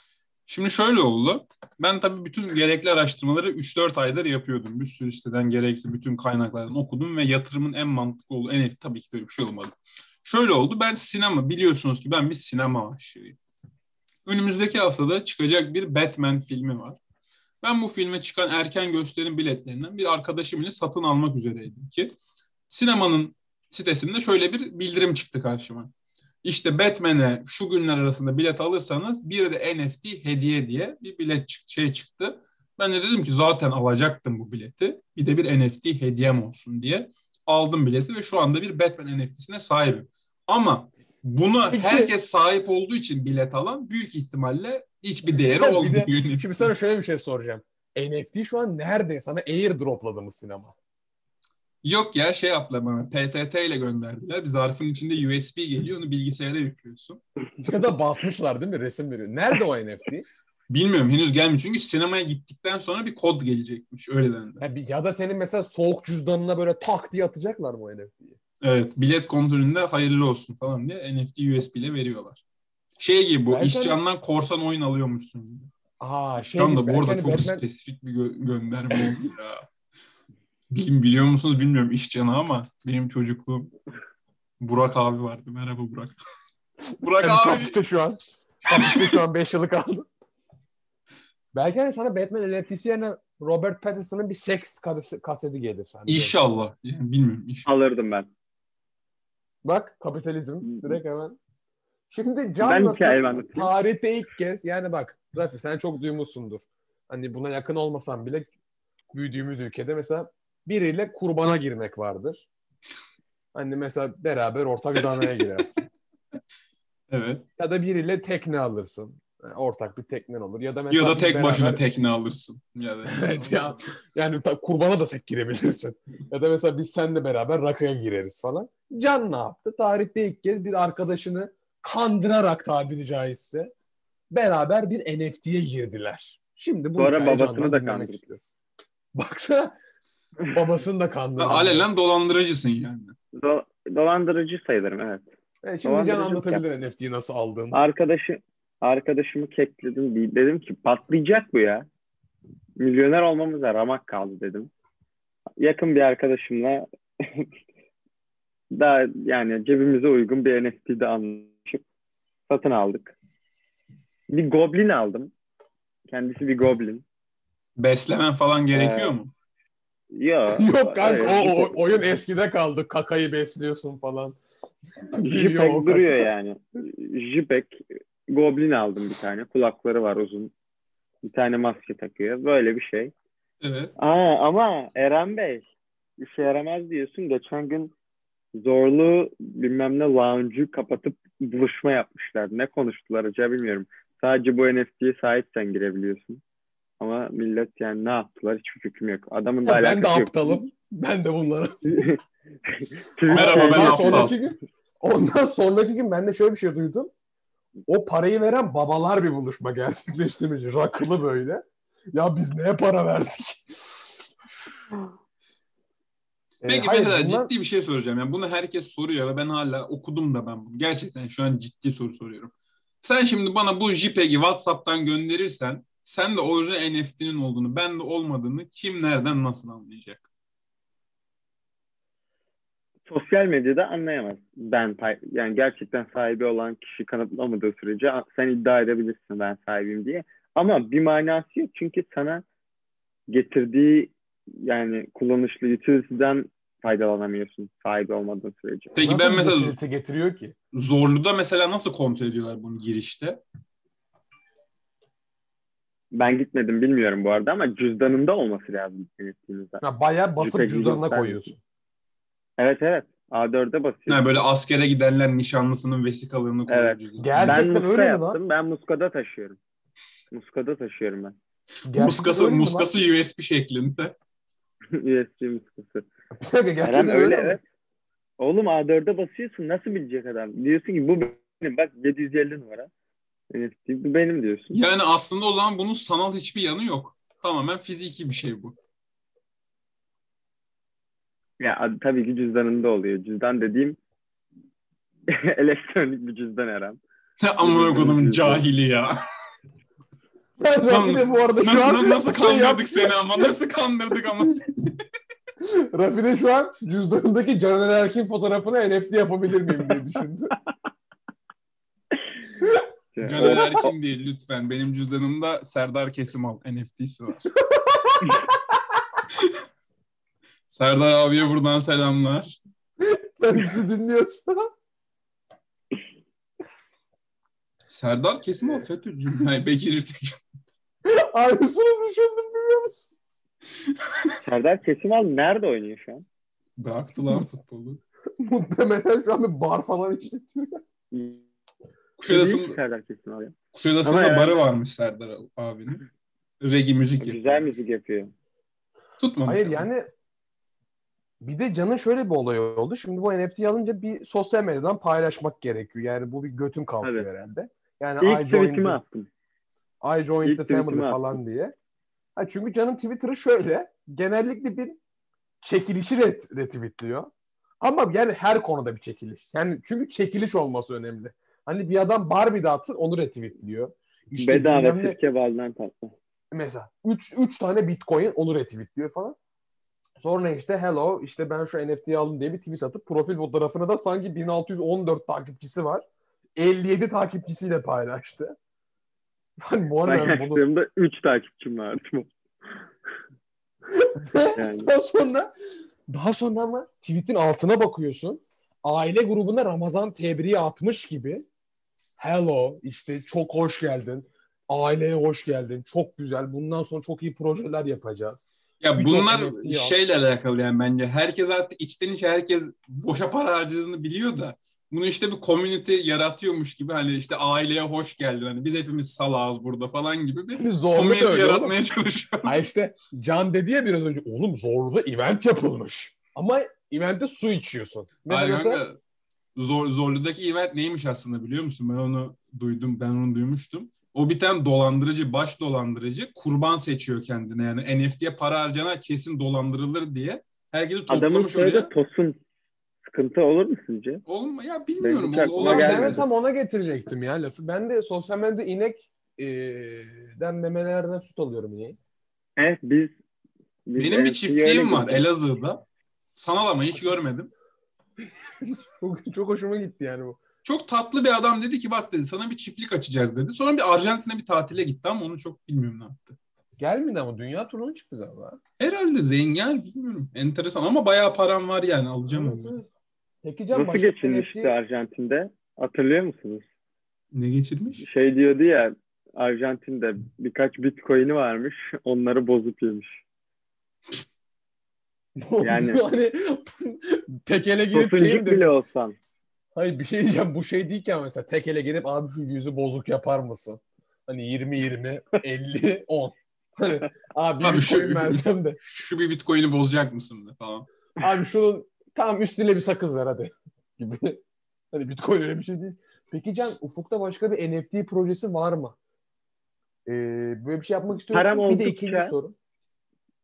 Şimdi şöyle oldu. Ben tabii bütün gerekli araştırmaları 3-4 aydır yapıyordum. Bir sürü siteden gerekli bütün kaynaklardan okudum ve yatırımın en mantıklı olduğu NFT tabii ki böyle bir şey olmadı. Şöyle oldu. Ben sinema biliyorsunuz ki ben bir sinema aşığıyım. Önümüzdeki haftada çıkacak bir Batman filmi var. Ben bu filme çıkan erken gösterim biletlerinden bir arkadaşım ile satın almak üzereydim ki sinemanın sitesinde şöyle bir bildirim çıktı karşıma. İşte Batman'e şu günler arasında bilet alırsanız bir de NFT hediye diye bir bilet çık- şey çıktı. Ben de dedim ki zaten alacaktım bu bileti. Bir de bir NFT hediyem olsun diye aldım bileti ve şu anda bir Batman NFT'sine sahibim. Ama buna herkes sahip olduğu için bilet alan büyük ihtimalle hiçbir değeri de- olmuyor. Şimdi sana şöyle bir şey soracağım. NFT şu an nerede? Sana airdropladı mı sinema? Yok ya şey yaptılar bana PTT ile gönderdiler. Bir zarfın içinde USB geliyor onu bilgisayara yüklüyorsun. Ya da basmışlar değil mi resim veriyor. Nerede o NFT? Bilmiyorum henüz gelmiyor. Çünkü sinemaya gittikten sonra bir kod gelecekmiş. Öyle dendi. Ya, ya da senin mesela soğuk cüzdanına böyle tak diye atacaklar mı o NFT'yi? Evet bilet kontrolünde hayırlı olsun falan diye NFT USB ile veriyorlar. Şey gibi bu Belki işcandan korsan oyun alıyormuşsun gibi. Aa şey Şu anda gibi, bu arada belki çok hani Batman- spesifik bir gö- gönderme oldu ya. Bilim biliyor musunuz bilmiyorum işcanı ama benim çocukluğum Burak abi vardı. Merhaba Burak. Burak Yani abi. hapiste şu an. Hapiste şu an 5 yılı kaldı. Belki hani sana Batman NFT'si yerine Robert Pattinson'ın bir seks kaseti, kaseti gelir. Hani İnşallah. Yani bilmiyorum. inşallah. Alırdım ben. Bak kapitalizm direkt hemen. Şimdi Can Ben nasıl tarihte ilk kez yani bak Rafi sen çok duymuşsundur. Hani buna yakın olmasan bile büyüdüğümüz ülkede mesela biriyle kurbana girmek vardır. Hani mesela beraber ortak danaya girersin. Evet. ya da biriyle tekne alırsın. Yani ortak bir teknen olur. Ya da mesela Ya da tek başına beraber- tekne alırsın. Ya da. evet ya. Yani ta- kurbana da tek girebilirsin. ya da mesela biz seninle beraber rakıya gireriz falan. Can ne yaptı? Tarihte ilk kez bir arkadaşını kandırarak tabiri caizse beraber bir NFT'ye girdiler. Şimdi bu Sonra babasını da kandırdı. Baksana babasını da kandırdı. Alelen dolandırıcısın yani. Do- dolandırıcı sayılırım evet. Evet, şimdi Can anlatabilir NFT'yi nasıl aldığını. Arkadaşı arkadaşımı kekledim. Dedim ki patlayacak bu ya. Milyoner olmamıza ramak kaldı dedim. Yakın bir arkadaşımla daha yani cebimize uygun bir NFT'de anlaşıp satın aldık. Bir goblin aldım. Kendisi bir goblin. Beslemen falan gerekiyor Ee, mu? Ya. Yok kanka evet, o, o- oyun eskide kaldı. Kakayı besliyorsun falan. JPEG duruyor yani. JPEG Goblin aldım bir tane. Kulakları var uzun. Bir tane maske takıyor. Böyle bir şey. Evet. Aa, ama Eren Bey işe yaramaz diyorsun. Geçen gün zorlu bilmem ne lounge'u kapatıp buluşma yapmışlar. Ne konuştular acaba bilmiyorum. Sadece bu NFT'ye sahipsen girebiliyorsun. Ama millet yani ne yaptılar hiçbir fikrim yok. Adamın da ben de alakası yok. aptalım. Ben de bunları. Merhaba, ben ondan aptal. sonraki gün ondan sonraki gün ben de şöyle bir şey duydum. O parayı veren babalar bir buluşma gerçekleştirmiş. Rakılı böyle. Ya biz neye para verdik? Ee, Peki hayır, mesela bundan- ciddi bir şey soracağım. Yani bunu herkes soruyor ve ben hala okudum da ben bunu. Gerçekten şu an ciddi soru soruyorum. Sen şimdi bana bu JPEG'i WhatsApp'tan gönderirsen sen de orijinal NFT'nin olduğunu, ben de olmadığını kim nereden nasıl anlayacak? Sosyal medyada anlayamaz. Ben yani gerçekten sahibi olan kişi kanıtlamadığı sürece sen iddia edebilirsin ben sahibim diye. Ama bir manası yok çünkü sana getirdiği yani kullanışlı utility'den faydalanamıyorsun sahibi olmadığın sürece. Peki Nasıl ben mesela getiriyor ki? Zorlu'da mesela nasıl kontrol ediyorlar bunu girişte? Ben gitmedim bilmiyorum bu arada ama cüzdanında olması lazım NFT'nizde. Ha, bayağı basıp JPEG cüzdanına göstermiyor. koyuyorsun. Evet evet. A4'e basıyorsun. Yani böyle askere gidenler nişanlısının vesikalarını koyuyor Evet. ben Gerçekten muska öyle mi lan? yaptım. Ben muskada taşıyorum. Muskada taşıyorum ben. Gerçekten Muskası, mi lan? muskası USB şeklinde. USB muskası. Bir dakika, gerçekten Eren öyle, öyle mi? evet. Oğlum A4'e basıyorsun nasıl bilecek adam? Diyorsun ki bu benim bak 750 numara. NFT bu benim diyorsun. Yani aslında o zaman bunun sanal hiçbir yanı yok. Tamamen fiziki bir şey bu. Ya tabii ki cüzdanında oluyor. Cüzdan dediğim elektronik bir cüzdan Eren. Amına kodumun cahili ya. Ben Rafi de bu arada şu an Nasıl, şey kandırdık seni ama nasıl kandırdık ama seni. Rafi de şu an cüzdanındaki Caner Erkin fotoğrafını NFT yapabilir miyim diye düşündü. Caner Erkin değil lütfen. Benim cüzdanımda Serdar Kesimal NFT'si var. Serdar abiye buradan selamlar. Kendisi dinliyorsa. Serdar Kesimal FETÖ'cü. Hayır Bekir İrtek. Aynısını düşündüm biliyor musun? Serdar Kesimal nerede oynuyor şu an? Bıraktı lan futbolu. Muhtemelen şu an bir bar falan işletiyor. Kuşadası'nda, Serdar Kesimal ya. Kuşadası'nda Ama barı varmış Serdar abinin. Regi müzik yapıyor. Güzel müzik yapıyor. Tutmamış Hayır ama. yani bir de Can'ın şöyle bir olay oldu. Şimdi bu NFT'yi alınca bir sosyal medyadan paylaşmak gerekiyor. Yani bu bir götün kalkıyor Evet. herhalde. Yani İlk I joined, attım. I joined İlk the family attım. falan diye. Ha çünkü Can'ın Twitter'ı şöyle. Genellikle bir çekilişi ret, retweetliyor. Ama yani her konuda bir çekiliş. Yani çünkü çekiliş olması önemli. Hani bir adam Barbie dağıtır onu retweetliyor. İşte Bedava ne- sirke baldan tatlı. mesela 3 3 tane Bitcoin onu retweetliyor falan. Sonra işte hello işte ben şu NFT'yi aldım diye bir tweet atıp profil fotoğrafını da sanki 1614 takipçisi var. 57 takipçisiyle paylaştı. Yani bu arada yani bunu Paylaştığımda 3 takipçim vardı. yani. daha sonra daha sonra ama tweetin altına bakıyorsun. Aile grubuna Ramazan tebriği atmış gibi. Hello işte çok hoş geldin. Aileye hoş geldin. Çok güzel. Bundan sonra çok iyi projeler yapacağız. Ya Birçok bunlar al. şeyle alakalı yani bence. Herkes artık içten içe herkes boşa para harcadığını biliyor da bunu işte bir community yaratıyormuş gibi hani işte aileye hoş geldin. Hani biz hepimiz salağız burada falan gibi bir zorlu community öyle oğlum. yaratmaya çalışıyor. Ha işte Can dedi ya biraz önce oğlum zorluda event yapılmış. Ama evente su içiyorsun. Mesela, Hayır mesela Zor, Zorlu'daki event neymiş aslında biliyor musun? Ben onu duydum, ben onu duymuştum. O bir tane dolandırıcı, baş dolandırıcı kurban seçiyor kendine. Yani NFT'ye para harcanan kesin dolandırılır diye. Herkesi Adamın toplamış soyadı oraya. Tosun. Sıkıntı olur mu sizce? Oğlum ya bilmiyorum. Ol- olabilir. ben de tam ona getirecektim ya lafı. Ben de sosyal medyada inek e, den memelerden süt alıyorum niye? Evet biz, biz Benim bir çiftliğim var. Elazığ'da. Sanal ama hiç görmedim. Çok, çok hoşuma gitti yani bu. Çok tatlı bir adam dedi ki bak dedi sana bir çiftlik açacağız dedi. Sonra bir Arjantin'e bir tatile gitti ama onu çok bilmiyorum ne yaptı. Gelmedi ama dünya turuna çıktı galiba. Herhalde zengin bilmiyorum. Enteresan ama bayağı param var yani alacağım Evet, onu. evet. Peki Can Nasıl başka geçinmişti NFT Arjantin'de? Hatırlıyor musunuz? Ne geçirmiş? Şey diyordu ya Arjantin'de birkaç bitcoin'i varmış. Onları bozup yemiş. Yani- hani tekele girip şey Tosuncuk mi bile dedi? olsan. Hayır bir şey diyeceğim bu şey değilken mesela tekele girip abi şu yüzü bozuk yapar mısın? Hani 20 20 50 10. Hani abi, Abi şu- vereceğim de. Şu bir bitcoin'i bozacak mısın de falan. Abi şunun tam üstüne bir sakız ver hadi gibi. Hani Bitcoin öyle bir şey değil. Peki Can ufukta başka bir NFT projesi var mı? Ee, böyle bir şey yapmak istiyorsun. Param bir de ikinci soru.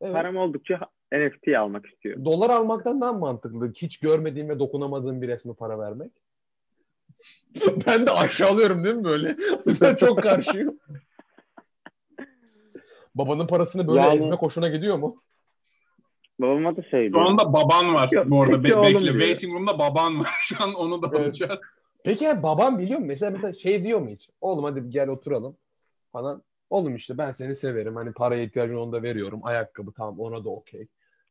Evet. Param oldukça NFT almak istiyorum. Dolar almaktan daha mantıklı? Hiç görmediğim ve dokunamadığım bir resme para vermek. ben de aşağılıyorum değil mi böyle? ben çok karşıyım. Babanın parasını böyle Yani- ezmek hoşuna gidiyor mu? Babama da şey Şu anda baban var Yok, bu arada. Be- bekle. diyor. Waiting room'da baban var. Şu an onu da Evet. alacağız. Peki ya babam biliyor mu? Mesela mesela şey diyor mu hiç? Oğlum hadi gel oturalım falan. Oğlum işte ben seni severim. Hani paraya ihtiyacın onda veriyorum. Ayakkabı tamam ona da okey.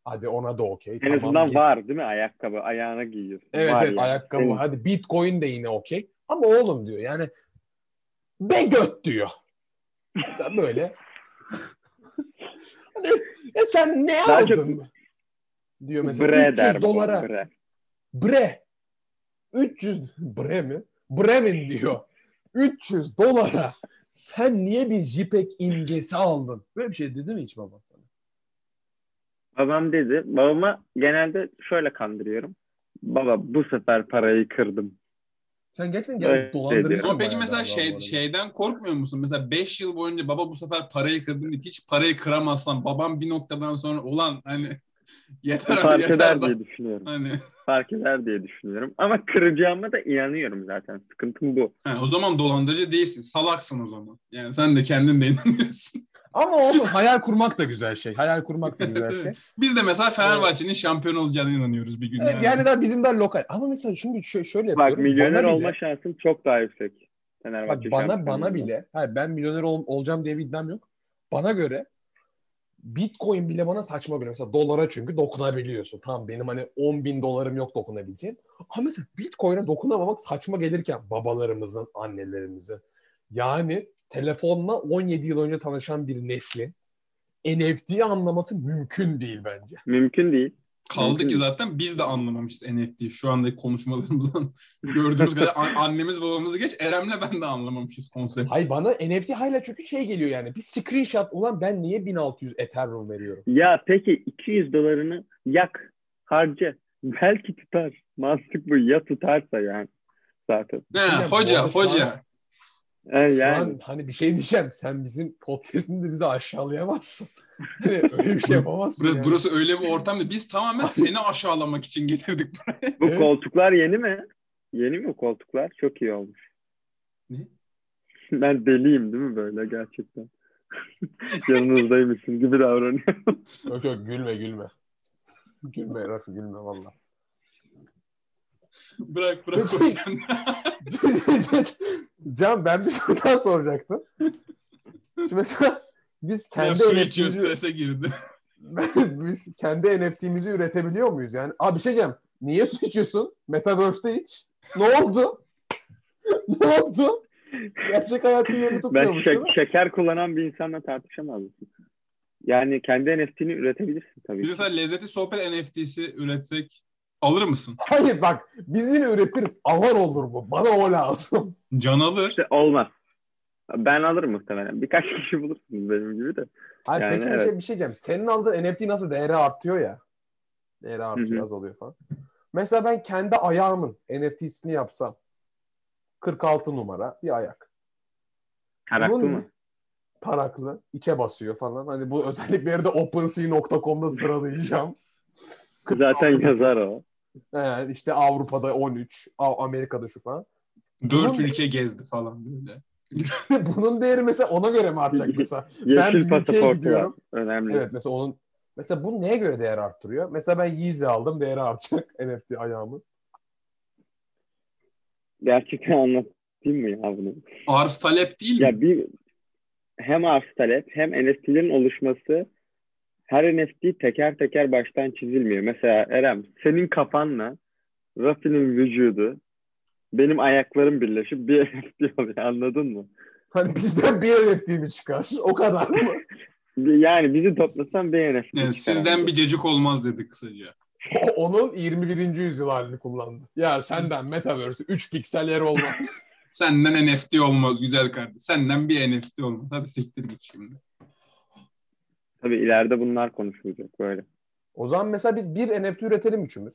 Hadi ona da okey. En Tamam, azından git. var değil mi ayakkabı? Ayağına giyiyorsun. Evet var evet yani. ayakkabı. Senin- Hadi bitcoin de yine okey. Ama oğlum diyor yani be göt diyor. Sen böyle. hani, e sen ne Daha aldın? çok- Diyor mesela Bre 300 der. dolara. bre. Bre. 300 bre mi? Bremen diyor. 300 dolara sen niye bir JPEG imgesi aldın? Böyle bir şey dedi mi hiç baba? Babam dedi. Babama genelde şöyle kandırıyorum. Baba bu sefer parayı kırdım. Sen gerçekten Evet, gel dolandırırsın. Ama peki mesela şey şeyden korkmuyor musun? Mesela 5 yıl boyunca baba bu sefer parayı kırdın deyip hiç parayı kıramazsan babam bir noktadan sonra ulan hani yeter Fark yeter eder da. diye düşünüyorum. Hani Fark eder diye düşünüyorum. Ama kıracağıma da inanıyorum zaten. Sıkıntım bu. ha, o zaman dolandırıcı değilsin. Salaksın o zaman. Yani sen de kendin de inanıyorsun. Ama olsun hayal kurmak da güzel şey. Hayal kurmak da güzel şey. Biz de mesela Fenerbahçe'nin şampiyon olacağına inanıyoruz bir gün. Evet, yani. yani daha bizim daha lokal. Ama mesela çünkü şö- şöyle Bak yapıyorum. milyoner bana olma bile, şansım çok daha yüksek. bak, Fenerbahçe bana şampiyonluğunda. bana bile hayır, ben milyoner ol- olacağım diye bir iddiam yok. Bana göre Bitcoin bile bana saçma geliyor. Mesela dolara çünkü dokunabiliyorsun. Tamam benim hani 10 bin dolarım yok dokunabileceğim. Ama mesela Bitcoin'e dokunamamak saçma gelirken babalarımızın, annelerimizin. Yani telefonla 17 yıl önce tanışan bir neslin NFT'yi anlaması mümkün değil bence. Mümkün değil. Kaldı Mümkün ki değil. zaten biz de anlamamışız NFT'yi. Şu andaki konuşmalarımızdan gördüğümüz kadar an- annemiz babamızı geç Erem'le ben de anlamamışız konsepti. Hayır bana NFT hala çünkü şey geliyor yani. Bir screenshot ulan ben niye 1600 Ethereum veriyorum? Ya peki 200 dolarını yak, harca. Belki tutar. Mantık bu. Ya tutarsa yani. Zaten. He, Hocam, bu hoca şu an- hoca. Yani, Şu an hani bir şey diyeceğim. Sen bizim podcast'inde bizi aşağılayamazsın. Hani öyle bir şey yapamazsın. Bur- yani. Burası öyle bir ortamda biz tamamen seni aşağılamak için getirdik buraya. bu Evet. koltuklar yeni mi? Yeni mi koltuklar? Çok iyi olmuş. Ne? Ben deliyim değil mi böyle gerçekten? Yanınızdaymışım gibi davranıyorum. Yok yok gülme gülme. Gülme Rafi gülme valla. Bırak bırak hocam. Can ben bir soru daha soracaktım. Şimdi mesela biz ya kendi içiyor NFT'mizi strese girdi. biz kendi NFT'mizi üretebiliyor muyuz yani? Abi bir şey diyeceğim. Niye su içiyorsun? Metaverse'de iç. Ne oldu? ne oldu? Gerçek hayatın yerini Ben tutmuyormuş değil şek- şeker kullanan bir insanla tartışamaz mısın? Yani kendi NFT'ni üretebilirsin tabii. Biz mesela lezzeti sohbet NFT'si üretsek alır mısın? Hayır bak biz yine üretiriz. Avar olur bu. Bana o lazım. Can alır. İşte olmaz. Ben alırım muhtemelen. Birkaç kişi bulursunuz benim gibi de. Hayır Yani peki bir, evet. şey, bir şey diyeceğim. Senin aldığın NFT nasıl değeri artıyor ya? Değeri artıyor hı. azalıyor falan. Mesela ben kendi ayağımın NFT'sini yapsam 46 numara bir ayak. Taraklı Bunun mı? Taraklı. içe basıyor falan. Hani bu özellikleri de OpenSea.com'da sıralayacağım. Zaten yazar o. Ee, işte Avrupa'da 13, A- Amerika'da şu falan. Dört Bunun- ülke gezdi falan böyle. Bunun değeri mesela ona göre mi artacak mesela? Yeşil ülkeye pasaportu var. gidiyorum. Önemli. Evet mesela onun mesela bu neye göre değer arttırıyor? Mesela ben Yeezy aldım değeri artacak NFT ayağımı. Gerçekten anlatayım mı ya bunu? Arz talep değil mi? Ya bir hem arz talep hem NFT'lerin oluşması her NFT teker teker baştan çizilmiyor. Mesela Erem senin kafanla Rafi'nin vücudu benim ayaklarım birleşip bir NFT oluyor anladın mı? Hani bizden bir NFT mi çıkar? O kadar mı? Yani bizi toplasan bir NFT Yani sizden bir cecik olmaz dedik kısaca. Onun 21. yüzyıl halini kullandı. Ya senden Metaverse 3 piksel yer olmaz. Senden NFT olmaz güzel kardeş. Senden bir NFT olmaz. Hadi siktir git şimdi. Tabii ileride bunlar konuşulacak böyle. O zaman mesela biz bir NFT üretelim üçümüz.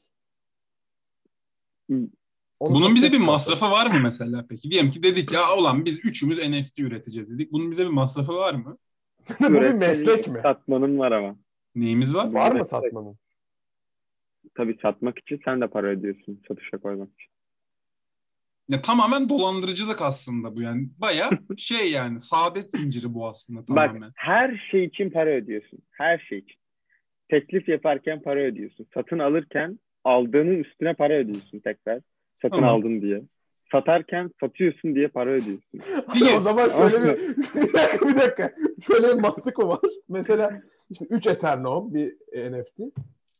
Onu Bunun bize bir masrafı var mı mesela peki? Diyelim ki dedik ya olan biz üçümüz NFT üreteceğiz dedik. Bunun bize bir masrafı var mı? Bu bir meslek mi? Satmanın var ama. Neyimiz var? Var mı satmanın? Tabii satmak için sen de para ödüyorsun satışa koymak için. Ya tamamen dolandırıcılık aslında bu yani. Baya şey yani saadet zinciri bu aslında tamamen. Bak her şey için para ödüyorsun. Her şey için. Teklif yaparken para ödüyorsun. Satın alırken aldığının üstüne para ödüyorsun tekrar. Satın Tamam. aldın diye. Satarken satıyorsun diye para ödüyorsun. Peki. o zaman şöyle bir, bir dakika bir dakika. Şöyle bir mantık mı var? Mesela işte 3 Ethereum bir NFT.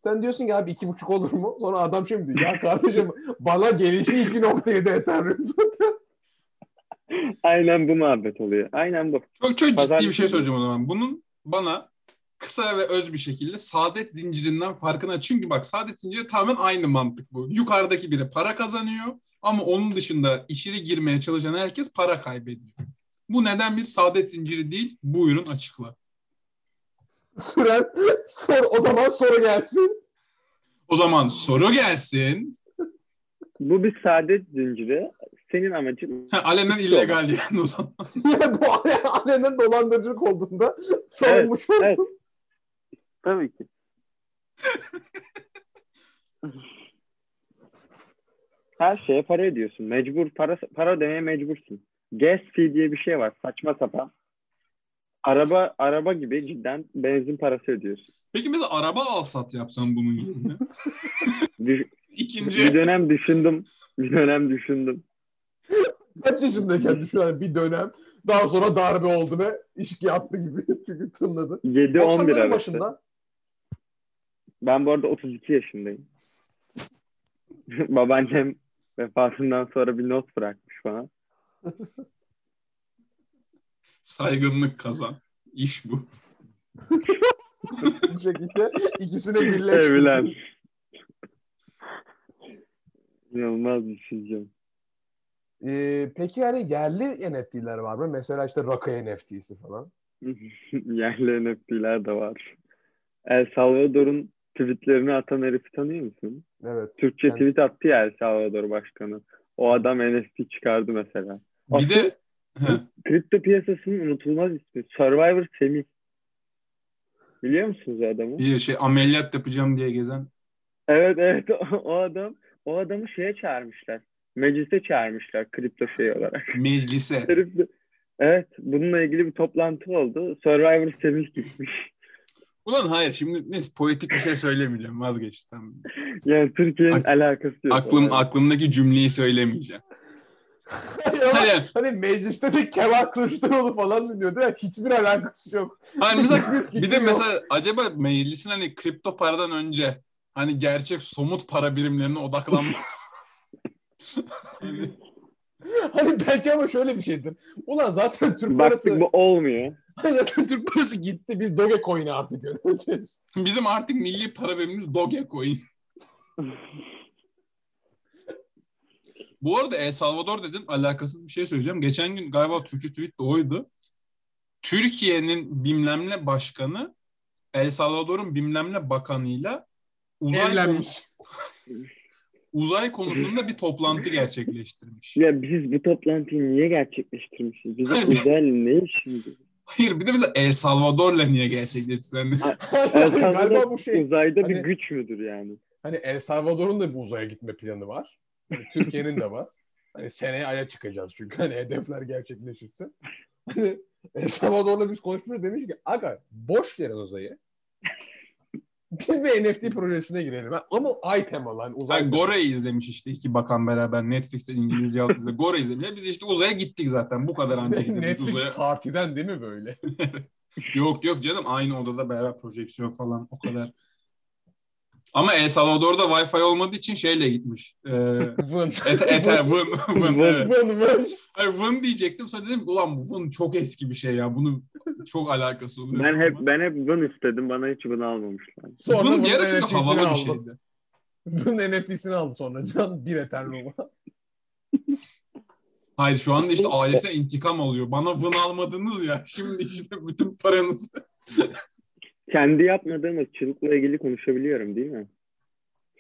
Sen diyorsun ki abi iki buçuk olur mu? Sonra adam şimdi diyor ya kardeşim bana gelişi 2.7 Ethereum zaten. Aynen bu muhabbet oluyor. Aynen bu. Çok çok ciddi Pazar bir şey söyleyeceğim o zaman. Bunun bana kısa ve öz bir şekilde saadet zincirinden farkına. Çünkü bak saadet zinciri tamamen aynı mantık bu. Yukarıdaki biri para kazanıyor ama onun dışında içeri girmeye çalışan herkes para kaybediyor. Bu neden bir saadet zinciri değil? Buyurun açıkla. Süren sor, o zaman soru gelsin. O zaman soru gelsin. Bu bir saadet zinciri. Senin amacın Ha, alenen illegal yani o zaman. Ya bu annenin dolandırıcılık olduğunda savunmuş oldum. evet. tabii ki. Her şeye para ödüyorsun. Mecbur para para ödemeye mecbursun. Gas fee diye bir şey var. Saçma sapan. Araba araba gibi cidden benzin parası ödüyorsun. Peki mesela araba alsat yapsan bunun yerine. Bir, İkinci. bir dönem düşündüm. Bir dönem düşündüm. Kaç yaşındayken düşün hani bir dönem daha sonra darbe oldu ve işki attı gibi çünkü tınladı. 7-11 90'ların arası. başında Ben bu arada 32 yaşındayım. Babaannem vefatından sonra bir not bırakmış bana. Saygınlık kazan. İş bu. bir şekilde ikisini Evlen. birleştirdi. İnanılmaz düşüneceğim. Ee, peki yani yerli NFT'ler var mı? Mesela işte Raka NFT'si falan. Yerli NFT'ler de var. El Salvador'un tweetlerini atan herifi tanıyor musun? Evet. Türkçe Kendisi- tweet attı ya El Salvador başkanı. O adam NFT çıkardı mesela. Bir de Kripto piyasasının unutulmaz ismi. Survivor Semih. Biliyor musunuz adamı? bir şey ameliyat yapacağım diye gezen. Evet evet o, o adam o adamı şeye çağırmışlar. Meclise çağırmışlar kripto şey olarak. Meclise. Evet bununla ilgili bir toplantı oldu. Survivor Semih gitmiş. Ulan hayır şimdi neyse poetik bir şey söylemeyeceğim vazgeçtim. Yani Türkiye'nin Ak- alakası yok. Aklım Yani. aklımdaki cümleyi söylemeyeceğim. Ama Hayır. hani mecliste de Kemal Kılıçdaroğlu falan dinliyor değil mi? Hiçbir alakası yok. Hayır mesela Hiçbir bir de yok. mesela acaba meclisin hani kripto paradan önce hani gerçek somut para birimlerine odaklanma. Hani Hani belki ama şöyle bir şeydir. Ulan zaten Türk Baktık parası bu olmuyor. zaten Türk parası gitti. Biz Dogecoin'i artık yöneteceğiz. bizim artık milli para birimimiz Dogecoin. Bu arada El Salvador dedin alakasız bir şey söyleyeceğim. Geçen gün galiba Türkçe tweet de oydu. Türkiye'nin bilmem ne başkanı El Salvador'un bilmem ne bakanıyla uzay, Evlenmiş. uzay konusunda bir toplantı gerçekleştirmiş. Ya biz bu toplantıyı niye gerçekleştirmişiz? Bizim özel ne işimiz? Hayır bir de mesela El Salvador'la niye gerçekleştirdi? Yani El Galiba Salvador bu şey. uzayda bir Hani- güç müdür yani? Hani El Salvador'un da bir uzaya gitme planı var. Türkiye'nin de var. Hani seneye Ay'a çıkacağız çünkü hani hedefler gerçekleşirse. Hani El Salvador'la biz konuşmuyoruz demiş ki aga boş verin uzayı. Biz bir NFT projesine girelim. Ama ay temalı. Hani uzay Ay, Gore'yi izlemiş işte iki bakan beraber Netflix'ten İngilizce alt izle. Gore izlemiş. Biz işte uzaya gittik zaten. Bu kadar anca gidebildik Netflix uzaya. partiden değil mi böyle? Yok yok canım aynı odada beraber projeksiyon falan o kadar. Ama El Salvador'da Wi-Fi olmadığı için şeyle gitmiş. Ee, Vın. et, eter, vın, vın, evet. Vın vın. Hayır, vın diyecektim. Sonra dedim ki ulan vın çok eski bir şey ya. Bunun çok alakası oluyor. Ben hep ben hep bunu istedim. Bana hiç bunu almamışlar. Sonra Vın bunun bir ara çünkü NFT'sini havalı bir aldı. şeydi. Bunun NFT'sini aldı sonra. Can bir Ethereum'a. Hayır şu anda işte ailesine intikam oluyor. Bana vın almadınız ya. Şimdi işte bütün paranızı. Kendi yapmadığım ırkçılıkla ilgili konuşabiliyorum değil mi?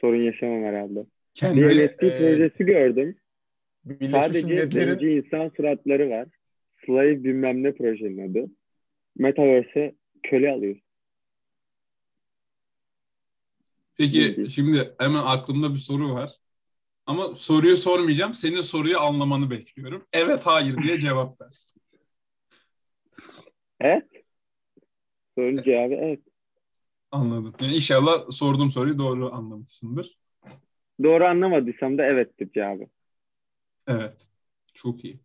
Sorun yaşamam herhalde. Bir Kendi NFT e, projesi gördüm. Sadece Milletler'in zenci insan suratları var. Slave bilmem ne projenin adı. Metaverse'e köle alıyor. Peki şimdi hemen aklımda bir soru var. Ama soruyu sormayacağım. Senin soruyu anlamanı bekliyorum. Evet hayır diye cevap ver. Evet. Sorunun cevabı evet. Anladım. Yani inşallah sorduğum soruyu doğru anlamışsındır. Doğru anlamadıysam da evettir cevabı. Evet. Çok iyi.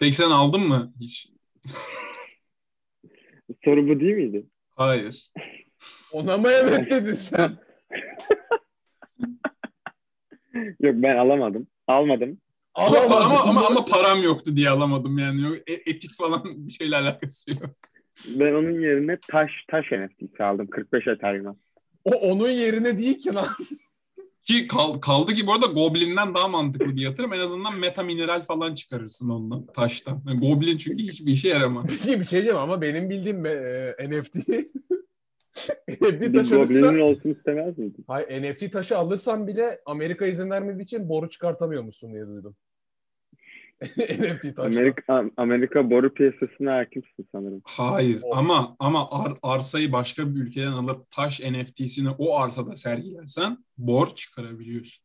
Peki sen aldın mı hiç? Soru bu değil miydi? Hayır. ona mı evet dedin sen? Yok ben alamadım. Almadım. Ama, ama, ama, ama param yoktu diye alamadım yani. E- etik falan bir şeyle alakası yok. Ben onun yerine taş taş NFT'si aldım. 45 Ethereum'a. O onun yerine değil ki lan. Ki kal- kaldı ki bu arada Goblin'den daha mantıklı bir yatırım. En azından meta mineral falan çıkarırsın ondan taştan. Yani Goblin çünkü hiçbir işe yaramaz. Bir şey diyeceğim ama benim bildiğim e, NFT NFT taşı alırsan Goblin'in olsun istemez miydin? Hayır NFT taşı alırsan bile Amerika izin vermediği için boru çıkartamıyor musun diye duydum. NFT taşı. Amerika, Amerika boru piyasasına hakimsin sanırım. Hayır Of. ama ama ar- arsayı başka bir ülkeden alıp taş NFT'sini o arsada sergilersen bor çıkarabiliyorsun.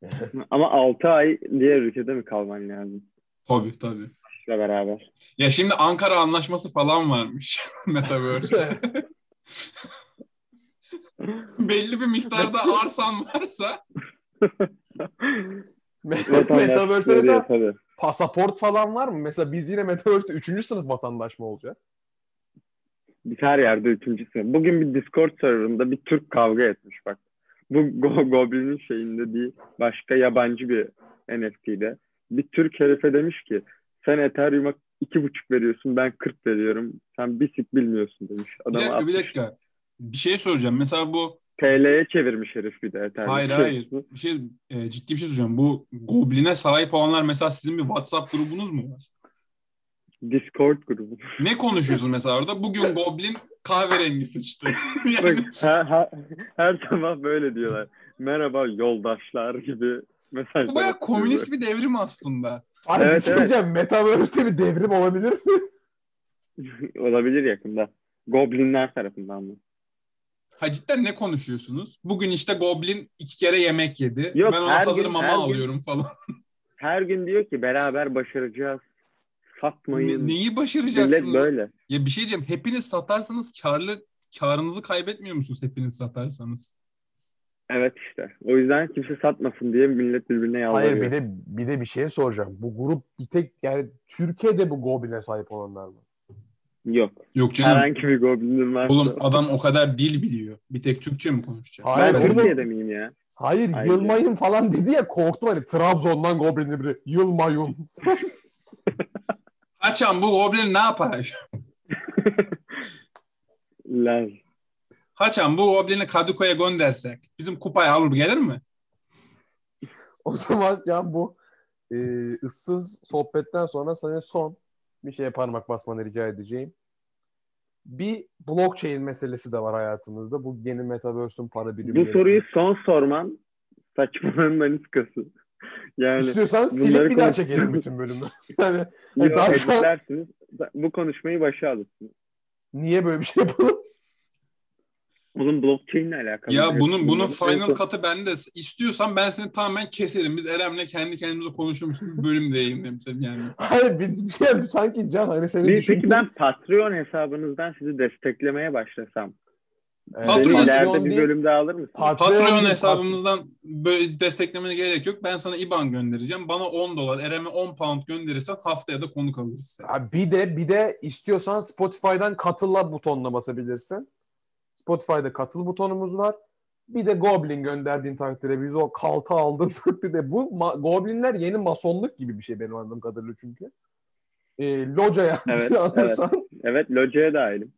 Ama 6 ay diğer ülkede mi kalman lazım? Tabii tabii. İşle beraber. Ya şimdi Ankara anlaşması falan varmış Metaverse'de. Belli bir miktarda arsan varsa Metaverse'de mesela tabii. pasaport falan var mı? Mesela biz yine Metaverse'de 3. sınıf vatandaş mı olacağız? Biz her yerde üçüncü sınıf. Bugün bir Discord serverında bir Türk kavga etmiş bak. Bu Go- Goblin'in şeyinde değil. Başka yabancı bir NFT'de. Bir Türk herife demiş ki sen Ethereum'a iki buçuk veriyorsun ben 40 veriyorum. Sen bir sik bilmiyorsun demiş. bir Adama dakika bir atmış. dakika. Bir şey soracağım. Mesela bu TL'ye çevirmiş herif bir de Ethereum. hayır hayır bir şey e, ciddi bir şey soracağım. Bu Goblin'e sahip olanlar mesela sizin bir WhatsApp grubunuz mu var? Discord grubu. Ne konuşuyorsun mesela orada? Bugün Goblin kahverengi sıçtı. Bak, yani, her, her, her sabah böyle diyorlar. Merhaba yoldaşlar gibi mesajlar. bu bayağı komünist bir devrim aslında. Abi Evet, bir şey evet. diyeceğim. Metaverse'de bir devrim olabilir mi? Olabilir yakında. Goblinler tarafından mı? Ha cidden ne konuşuyorsunuz? Bugün işte Goblin iki kere yemek yedi. Yok, ben ona her hazır gün- mama her gün- alıyorum falan. Her gün diyor ki beraber başaracağız. Satmayın. Ne- neyi Millet başaracaksınız? böyle. Ya bir şey diyeceğim. Hepiniz satarsanız karlı karınızı kaybetmiyor musunuz hepiniz satarsanız? Evet işte. O yüzden kimse satmasın diye millet birbirine yalvarıyor. Hayır bir de bir de bir şey soracağım. Bu grup bir tek yani Türkiye'de bu Goblin'e sahip olanlar mı? Yok. Yok canım. Herhangi bir goblinin varsa. Oğlum adam o kadar dil biliyor. Bir tek Türkçe mi konuşacak? Hayır ben. Türkiye'de miyim ya? Hayır Hayır. Yılmayın falan dedi ya korktum hani Trabzon'dan Goblin'i biri. Yılmayın. Haçan bu Goblin ne yapar? Laz. Haçan bu Goblin'i Kadıköy'e göndersek bizim kupayı alır gelir mi? O zaman yani bu e, ıssız sohbetten sonra sana son bir şeye parmak basmanı rica edeceğim. Bir blockchain meselesi de var hayatımızda. Bu yeni Metaverse'ün para Bu birimleri. soruyu son sorman saçmalığın maniskası. Yani İstiyorsan silip bir daha çekelim bütün bölümü. yani yok, daha editlersiniz. Bu konuşmayı başa alırsınız. niye böyle bir şey yapalım? Oğlum blockchain ile alakalı. Ya bunun bunun final cut'ı bende. İstiyorsan ben seni tamamen keserim. Biz Erem'le kendi kendimize konuşuyormuş gibi bir bölüm de yayınlayalım yani. Hayır bir, bir şey sanki Can hani senin Bir, peki ben Patreon hesabınızdan sizi desteklemeye başlasam. Ee, Patreon ileride Patreon bir değil, bölümde alır mısınız? Patreon Patreon hesabımızdan böyle desteklemene gerek yok. Ben sana IBAN göndereceğim. Bana 10 dolar, Erem'e 10 pound gönderirsen haftaya da konuk alırız seni. Ha, bir de bir de istiyorsan Spotify'dan katılla butonuna basabilirsin. Spotify'da katıl butonumuz var. Bir de Goblin gönderdiğin takdirde biz o kalta aldığın takdirde bu ma- Goblinler yeni masonluk gibi bir şey benim anladığım kadarıyla çünkü. Ee, locaya Evet, alırsan Evet Loca'ya dahilim.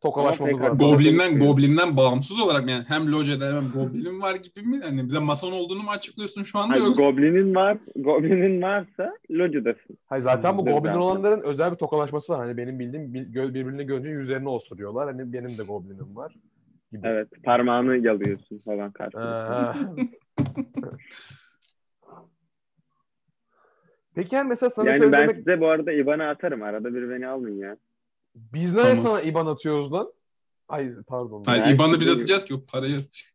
Tokalaşmamız var. Goblin'den. Goblin'den bağımsız olarak yani hem Loca'da hem Goblin var gibi mi? Hani bize mason olduğunu mu açıklıyorsun şu anda Hayır, yoksa? Goblin'in var, Goblin'in varsa Loca'dasın. Hayır, zaten bu Dur, Goblin zaten. olanların özel bir tokalaşması var. Hani benim bildiğim birbirini görünce yüzlerini osturuyorlar. Hani benim de Goblin'im var. Gibi. Evet, parmağını yalıyorsun falan karşılıklı. Ee, Peki yani mesela sana yani ben demek size bu arada IBAN'ı atarım. Arada bir beni alın ya. Biz ne Tamam. sana IBAN atıyoruz lan? Ay pardon. Hayır, Ben IBAN'ı biz atacağız ki o parayı atacak.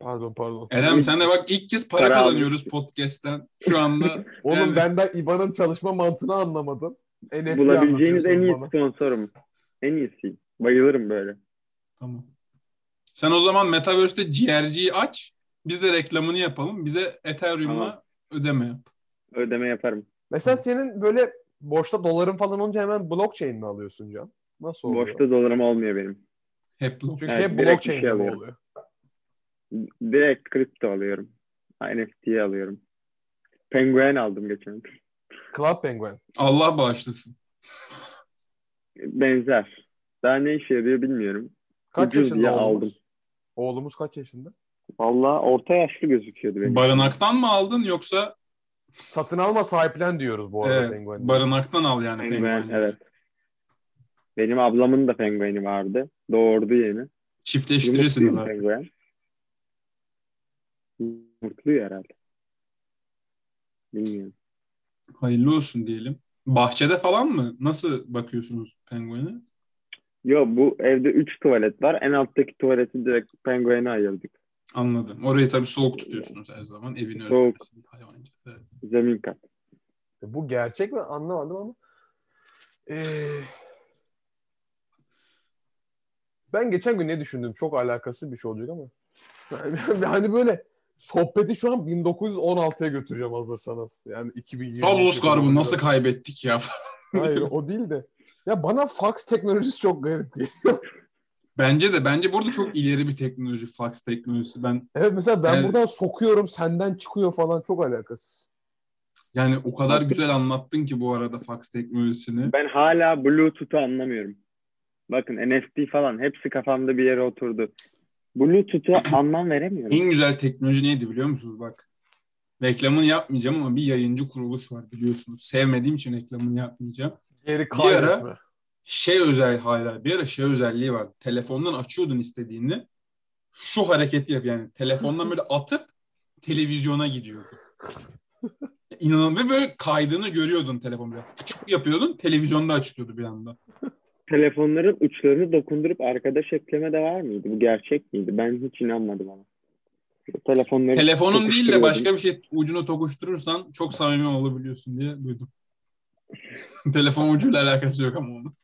Pardon pardon. Erem sen de bak ilk kez para, Para kazanıyoruz podcast'ten. Şu anda Oğlum Yani- benden IBAN'ın çalışma mantığını anlamadım. NFT Bulabileceğiniz en iyi bana. sponsorum. En iyisi. Bayılırım böyle. Tamam. Sen o zaman Metaverse'te GRG'yi aç. Biz de reklamını yapalım. Bize Ethereum'la Tamam. ödeme yap. Ödeme yaparım. Mesela senin böyle boşta doların falan olunca hemen blockchain mi alıyorsun Can? Nasıl oluyor? Boşta dolarım olmuyor benim. Hep bu. Çünkü Evet, hep blockchain şey alıyorum. oluyor? Direkt kripto alıyorum. NFT'yi alıyorum. Penguin aldım geçen. Cloud Penguin. Allah bağışlasın. Benzer. Daha ne işe yarıyor bilmiyorum. Kaç Ucuz yaşında diye oğlumuz? aldım. Oğlumuz kaç yaşında? Valla orta yaşlı gözüküyordu benim. Barınaktan mı aldın yoksa Satın alma sahiplen diyoruz bu arada e, Penguin. barınaktan al yani Penguen, penguen. evet. Benim ablamın da pengueni vardı. Doğurdu yeni. Çiftleştirirsiniz artık. penguen. Yumurtluyor herhalde. Bilmiyorum. Hayırlı olsun diyelim. Bahçede falan mı? Nasıl bakıyorsunuz penguene? Yo bu evde 3 tuvalet var. En alttaki tuvaleti direkt penguene ayırdık. Anladım. Orayı tabii soğuk tutuyorsunuz her zaman. Evin Soğuk. Hayvancı. Evet. Zemin kat. Bu gerçek mi anlamadım ama. Ee, ben geçen gün ne düşündüm? Çok alakasız bir şey olacak ama. hani böyle sohbeti şu an 1916'ya götüreceğim hazırsanız. Yani 2020. Tablos garbı nasıl kaybettik ya? Hayır o değil de. Ya bana fax teknolojisi çok garip geliyor. Bence de. Bence burada çok ileri bir teknoloji. Fax teknolojisi. Ben Evet mesela ben Evet. buradan sokuyorum senden çıkıyor falan çok alakasız. yani o kadar güzel anlattın ki bu arada fax teknolojisini. Ben hala Bluetooth'u anlamıyorum. Bakın NFT falan hepsi kafamda bir yere oturdu. Bluetooth'u anlam veremiyorum. En güzel teknoloji neydi biliyor musunuz? Bak reklamını yapmayacağım ama bir yayıncı kuruluş var biliyorsunuz. Sevmediğim için reklamını yapmayacağım. Geri ara- kaybetme. Şey özel hala bir ara şey özelliği var. Telefondan açıyordun istediğini. Şu hareketi yap yani. Telefondan böyle atıp televizyona gidiyordu. İnanın ve böyle kaydığını görüyordun telefon böyle. Fıçık yapıyordun televizyonda açılıyordu bir anda. Telefonların uçlarını dokundurup arkadaş ekleme de var mıydı? Bu gerçek miydi? Ben hiç inanmadım ona. Telefonları Telefonun değil de başka bir şey ucunu tokuşturursan çok samimi olabiliyorsun diye duydum. Telefon ucuyla alakası yok ama onun.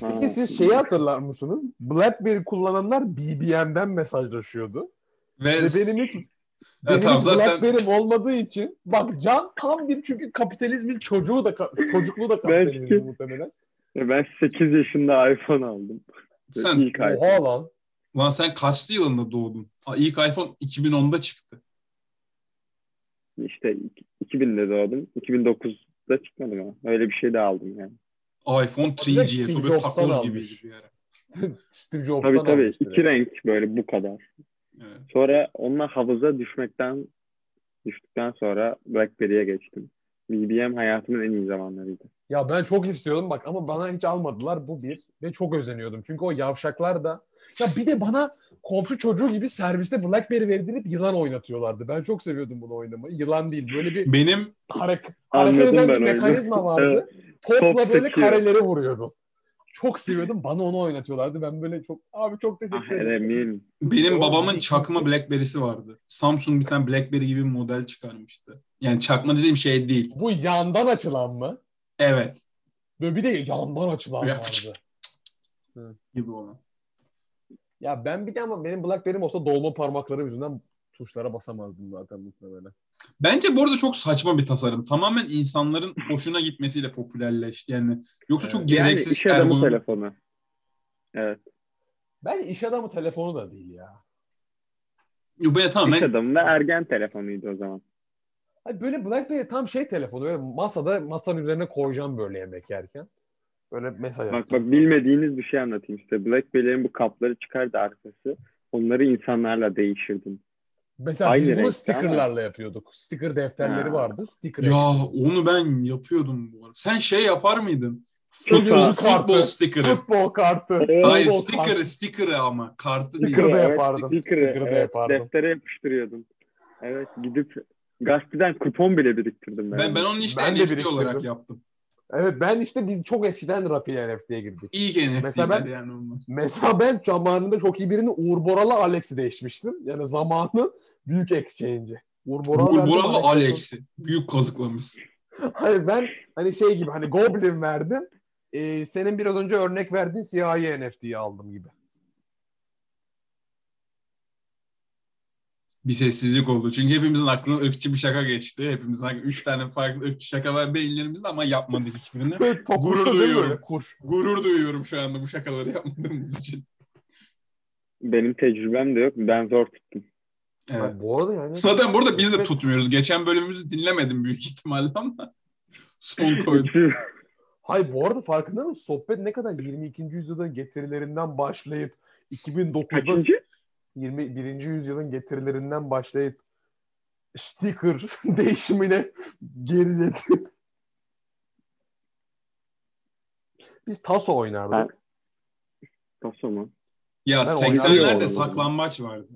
Peki siz şeyi hatırlar mısınız? BlackBerry kullananlar BBM'den mesajlaşıyordu. Ve, Ve benim hiç Ya benim tamam, hiç zaten BlackBerry'm olmadığı için bak Can tam bir çünkü kapitalizmin çocuğu da çocukluğu da kapitalizmin Belki. muhtemelen. Ben 8 yaşında iPhone aldım. sen İlk iPhone. Oha lan. lan sen kaçlı yılında doğdun? İlk iPhone 2010'da çıktı. İşte 2000'de doğdum. 2009'da çıkmadım ama. Öyle bir şey de aldım yani. iPhone Direkt 3GS Steve o böyle Jobs'tan takoz almış. bir ara. Steve Jobs'tan Tabii tabii. almıştır iki yani. renk böyle bu kadar. Evet. Sonra onunla havuza düşmekten düştükten sonra BlackBerry'e geçtim. BBM hayatımın en iyi zamanlarıydı. Ya ben çok istiyordum bak ama bana hiç almadılar bu bir ve çok özeniyordum. Çünkü o yavşaklar da ya bir de bana komşu çocuğu gibi serviste BlackBerry verdirip yılan oynatıyorlardı. Ben çok seviyordum bunu oynamayı. Yılan değil böyle bir Benim hareket, Anladım hareket eden bir mekanizma vardı. Topla Top böyle seçiyor. kareleri vuruyordun. çok seviyordum. Bana onu oynatıyorlardı. Ben böyle çok abi çok Ah teşekkür ederim. Eremin. Benim O babamın çakma Blackberry'si vardı. Samsung bir tane Blackberry gibi bir model çıkarmıştı. Yani çakma dediğim şey değil. Bu yandan açılan mı? Evet. Böyle bir de yandan açılan Ya. vardı. Gibi olan. Ya ben bir de ama benim BlackBerry'm olsa dolma parmaklarım yüzünden tuşlara basamazdım zaten muhtemelen. Bence bu arada çok saçma bir tasarım. Tamamen insanların hoşuna gitmesiyle popülerleşti. Yani yoksa çok Yani gereksiz iş adamı ergonomik- telefonu. Evet. Bence iş adamı telefonu da değil ya. Yo, böyle İş tamamen adamı ve ergen telefonuydu o zaman. Hayır, böyle BlackBerry tam şey telefonu. Böyle masada masanın üzerine koyacağım böyle yemek yerken. Böyle mesaj Bak bak bilmediğiniz bir şey anlatayım işte. BlackBerry'lerin bu kapları çıkardı arkası. Onları insanlarla değiştirdim. Mesela aynı biz bunu renkte stickerlarla yapıyorduk. Sticker defterleri Ha. vardı. Sticker ya ekstresi. onu ben yapıyordum bu arada. Sen şey yapar mıydın? Futbol Futbol, sticker'ı. Futbol kartı. Hayır futbol sticker'ı sticker'ı ama kartı değil. Sticker da Evet, yapardım. sticker'ı, Sticker'ı da evet, yapardım. Deftere yapıştırıyordun. Evet gidip gazeteden kupon bile biriktirdim ben. Ben, ben onu işte Ben NFT olarak yaptım. Evet ben işte biz çok eskiden Rafi NFT'ye girdik. İlk NFT'ler Mesela ben- yani onlar. Mesela ben zamanında çok iyi birini Uğur Boral'la Alex'i değişmiştim. Yani zamanın büyük exchange'i. Uğur Boral Uğur Alex'i. Büyük kazıklamışsın. Hayır ben hani şey gibi hani Goblin verdim. Ee, senin biraz önce örnek verdiğin siyahi NFT'yi aldım gibi. Bir sessizlik oldu. Çünkü hepimizin aklına ırkçı bir şaka geçti. Hepimizin aklına üç tane farklı ırkçı şaka var beyinlerimizde ama yapmadık hiçbirini. Gurur duyuyorum. kuş. Gurur duyuyorum şu anda bu şakaları yapmadığımız için. Benim tecrübem de yok. Ben zor tuttum. Evet. Ha, bu arada yani Zaten burada biz de tutmuyoruz. Geçen bölümümüzü dinlemedim büyük ihtimalle ama son koydum. Hayır bu arada farkında mısın? Sohbet ne kadar 22. yüzyılın getirilerinden başlayıp 2009'da Kaçıncı? 21. yüzyılın getirilerinden başlayıp sticker değişimine geriledi. Biz taso oynardık. Ha. Taso mu? Ya Ben 80'lerde oynamıyorum. saklambaç vardı.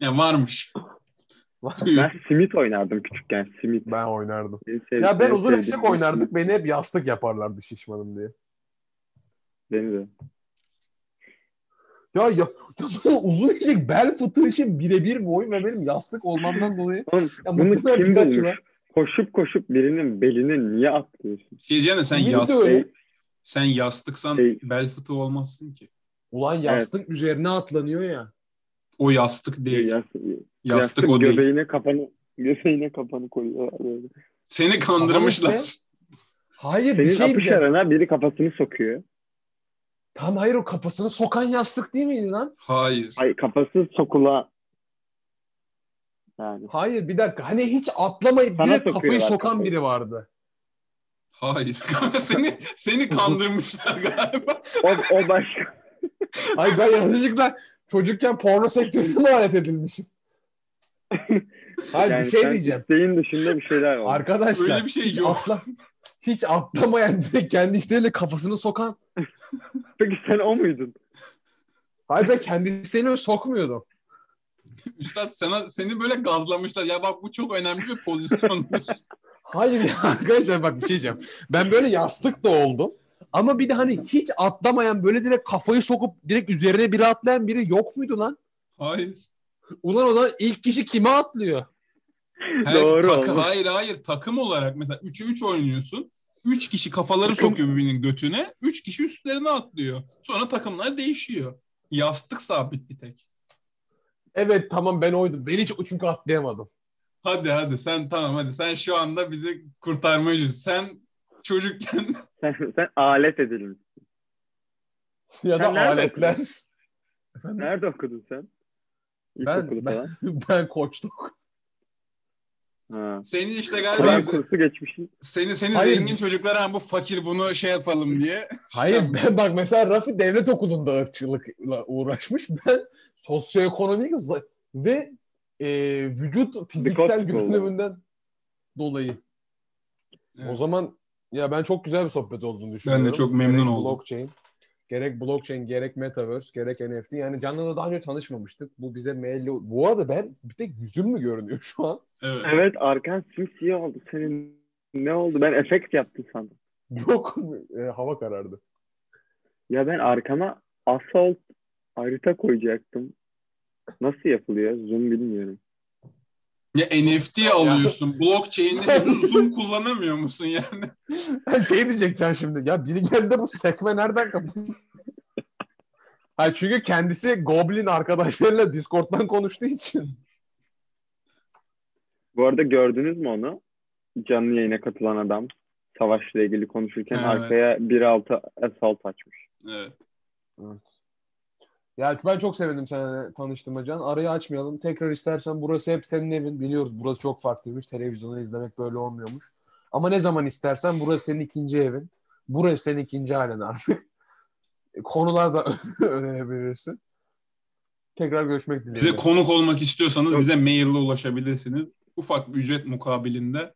Ya varmış. Ben simit oynardım küçükken. Simit. Ben oynardım. En sev- Ya ben en uzun sevdiğim eşek oynardık. Beni hep yastık yaparlardı şişmanım diye. Beni de. Ya, ya, ya uzun eşek bel fıtığı için birebir bir oyun ve benim yastık olmamdan dolayı. Oğlum, Ya bunu kim bulmuş? yıla- Koşup koşup birinin belini niye atlıyorsun? Şey de sen Simit yastık, öyle. sen yastıksan Şey- bel fıtığı olmazsın ki. Ulan yastık üzerine atlanıyor ya. O yastık değil. Yastık, Yastık o değil. göbeğine kafanı göbeğine kafanı koyuyorlar böyle. Seni kandırmışlar. Ama Hayır Senin bir şey apış diyeceğim. arana biri kafasını sokuyor. Tam hayır o kafasını sokan yastık değil miydi lan? Hayır. Ay kafası sokula. Yani Hayır bir dakika. Hani hiç atlamayıp Sana direkt kafayı sokan kafayı. biri vardı. Hayır. seni seni kandırmışlar galiba. o, o başka. Ay ben yanlışlıkla çocukken porno sektörüne mi alet edilmişim? Hayır yani bir şey diyeceğim. isteğin dışında bir şeyler var. Arkadaşlar Öyle bir şey hiç, yok. atla, hiç atlamayan direkt kendi isteğiyle kafasını sokan. Peki sen o muydun? Hayır ben kendi isteğimi sokmuyordum. Üstad sana seni böyle gazlamışlar. Ya bak bu çok önemli bir pozisyondur. Hayır ya arkadaşlar bak bir şey diyeceğim. Ben böyle yastık da oldum. Ama bir de hani hiç atlamayan böyle direkt kafayı sokup direkt üzerine biri atlayan biri yok muydu lan? Hayır. Ulan o zaman ilk kişi kime atlıyor? Her, Doğru takı- hayır hayır takım olarak mesela 3'e 3 oynuyorsun. 3 kişi kafaları Takım- sokuyor birbirinin götüne. 3 kişi üstlerine atlıyor. Sonra takımlar değişiyor. Yastık sabit bir tek. Evet tamam ben oydum. Ben hiç çünkü atlayamadım. Hadi hadi sen tamam hadi sen şu anda bizi kurtarmaya çalışıyorsun. Sen çocukken Sen, sen alet edilmiş. ya da nerede aletler. Nerede okudun sen? Ben, İlkokulu ben, falan. ben koçtum. Ha. seni işte Kur'an galiba kursu geçmişsin. seni seni Hayır. zengin çocuklar ha bu fakir bunu şey yapalım diye. Hayır ben bak mesela Rafi devlet okulunda ırkçılıkla uğraşmış. Ben sosyoekonomik ve e, vücut fiziksel görünümünden dolayı. Evet. O zaman ya ben çok güzel bir sohbet olduğunu düşünüyorum. Ben de çok memnun gerek oldum. Blockchain, gerek blockchain, gerek metaverse, gerek NFT. Yani Can'la daha önce tanışmamıştık. Bu bize maille... Bu arada ben bir tek yüzüm mü görünüyor şu an? Evet. Evet arkan simsiyah oldu. Senin ne oldu? Ben efekt yaptım sandım. Yok e, hava karardı. Ya ben arkama assault harita koyacaktım. Nasıl yapılıyor? Zoom bilmiyorum. Ya NFT alıyorsun. Blockchain'de Zoom kullanamıyor musun yani? şey diyeceksin şimdi. Ya biri geldi bu sekme nereden kapatın? Hayır çünkü kendisi Goblin arkadaşlarıyla Discord'dan konuştuğu için. Bu arada gördünüz mü onu? Canlı yayına katılan adam. Savaşla ilgili konuşurken Evet. arkaya 1.6 assault açmış. Evet. Evet. Ya ben çok sevindim seninle tanıştığıma Can. Arayı açmayalım. Tekrar istersen burası hep senin evin. Biliyoruz burası çok farklıymış. Televizyonda izlemek böyle olmuyormuş. Ama ne zaman istersen burası senin ikinci evin. Burası senin ikinci halen artık. Konular da öğrenebilirsin. Tekrar görüşmek dileğiyle. Bize konuk olmak istiyorsanız bize maille ulaşabilirsiniz. Ufak bir ücret mukabilinde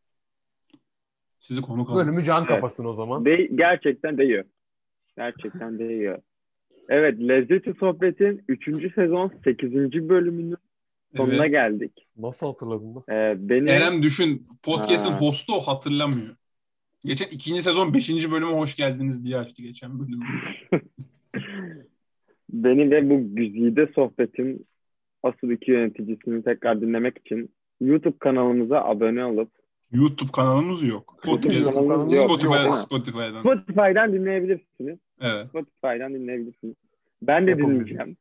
sizi konuk alırız. Bölümü can Evet. kapasın o zaman. De gerçekten değiyor. Gerçekten değiyor. Evet, Lezzeti Sohbet'in 3. sezon 8. bölümünün sonuna Evet. geldik. Nasıl hatırladın da? Ee, benim Eren düşün podcast'in Ha. hostu o hatırlamıyor. Geçen ikinci sezon beşinci bölüme hoş geldiniz diye açtı geçen bölüm. Beni ve bu güzide sohbetin asıl iki yöneticisini tekrar dinlemek için YouTube kanalımıza abone olup YouTube kanalımız yok. YouTube Podcast, kanalımız yok, Spotify, yok. Spotify'dan. Spotify'dan dinleyebilirsiniz. Evet. Spotify'dan dinleyebilirsiniz. Ben de Apple dinleyeceğim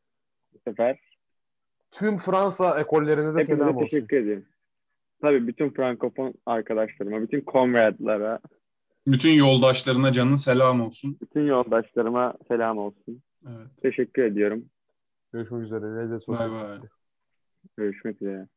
bu sefer. Tüm Fransa ekollerine de Hepinize selam olsun. teşekkür ederim. Tabii bütün frankofon arkadaşlarıma, bütün comrade'lara, Bütün yoldaşlarına canın selam olsun. bütün yoldaşlarıma selam olsun. Evet. Teşekkür ediyorum. Görüşmek üzere. Lezzet Bay bay. Görüşmek üzere.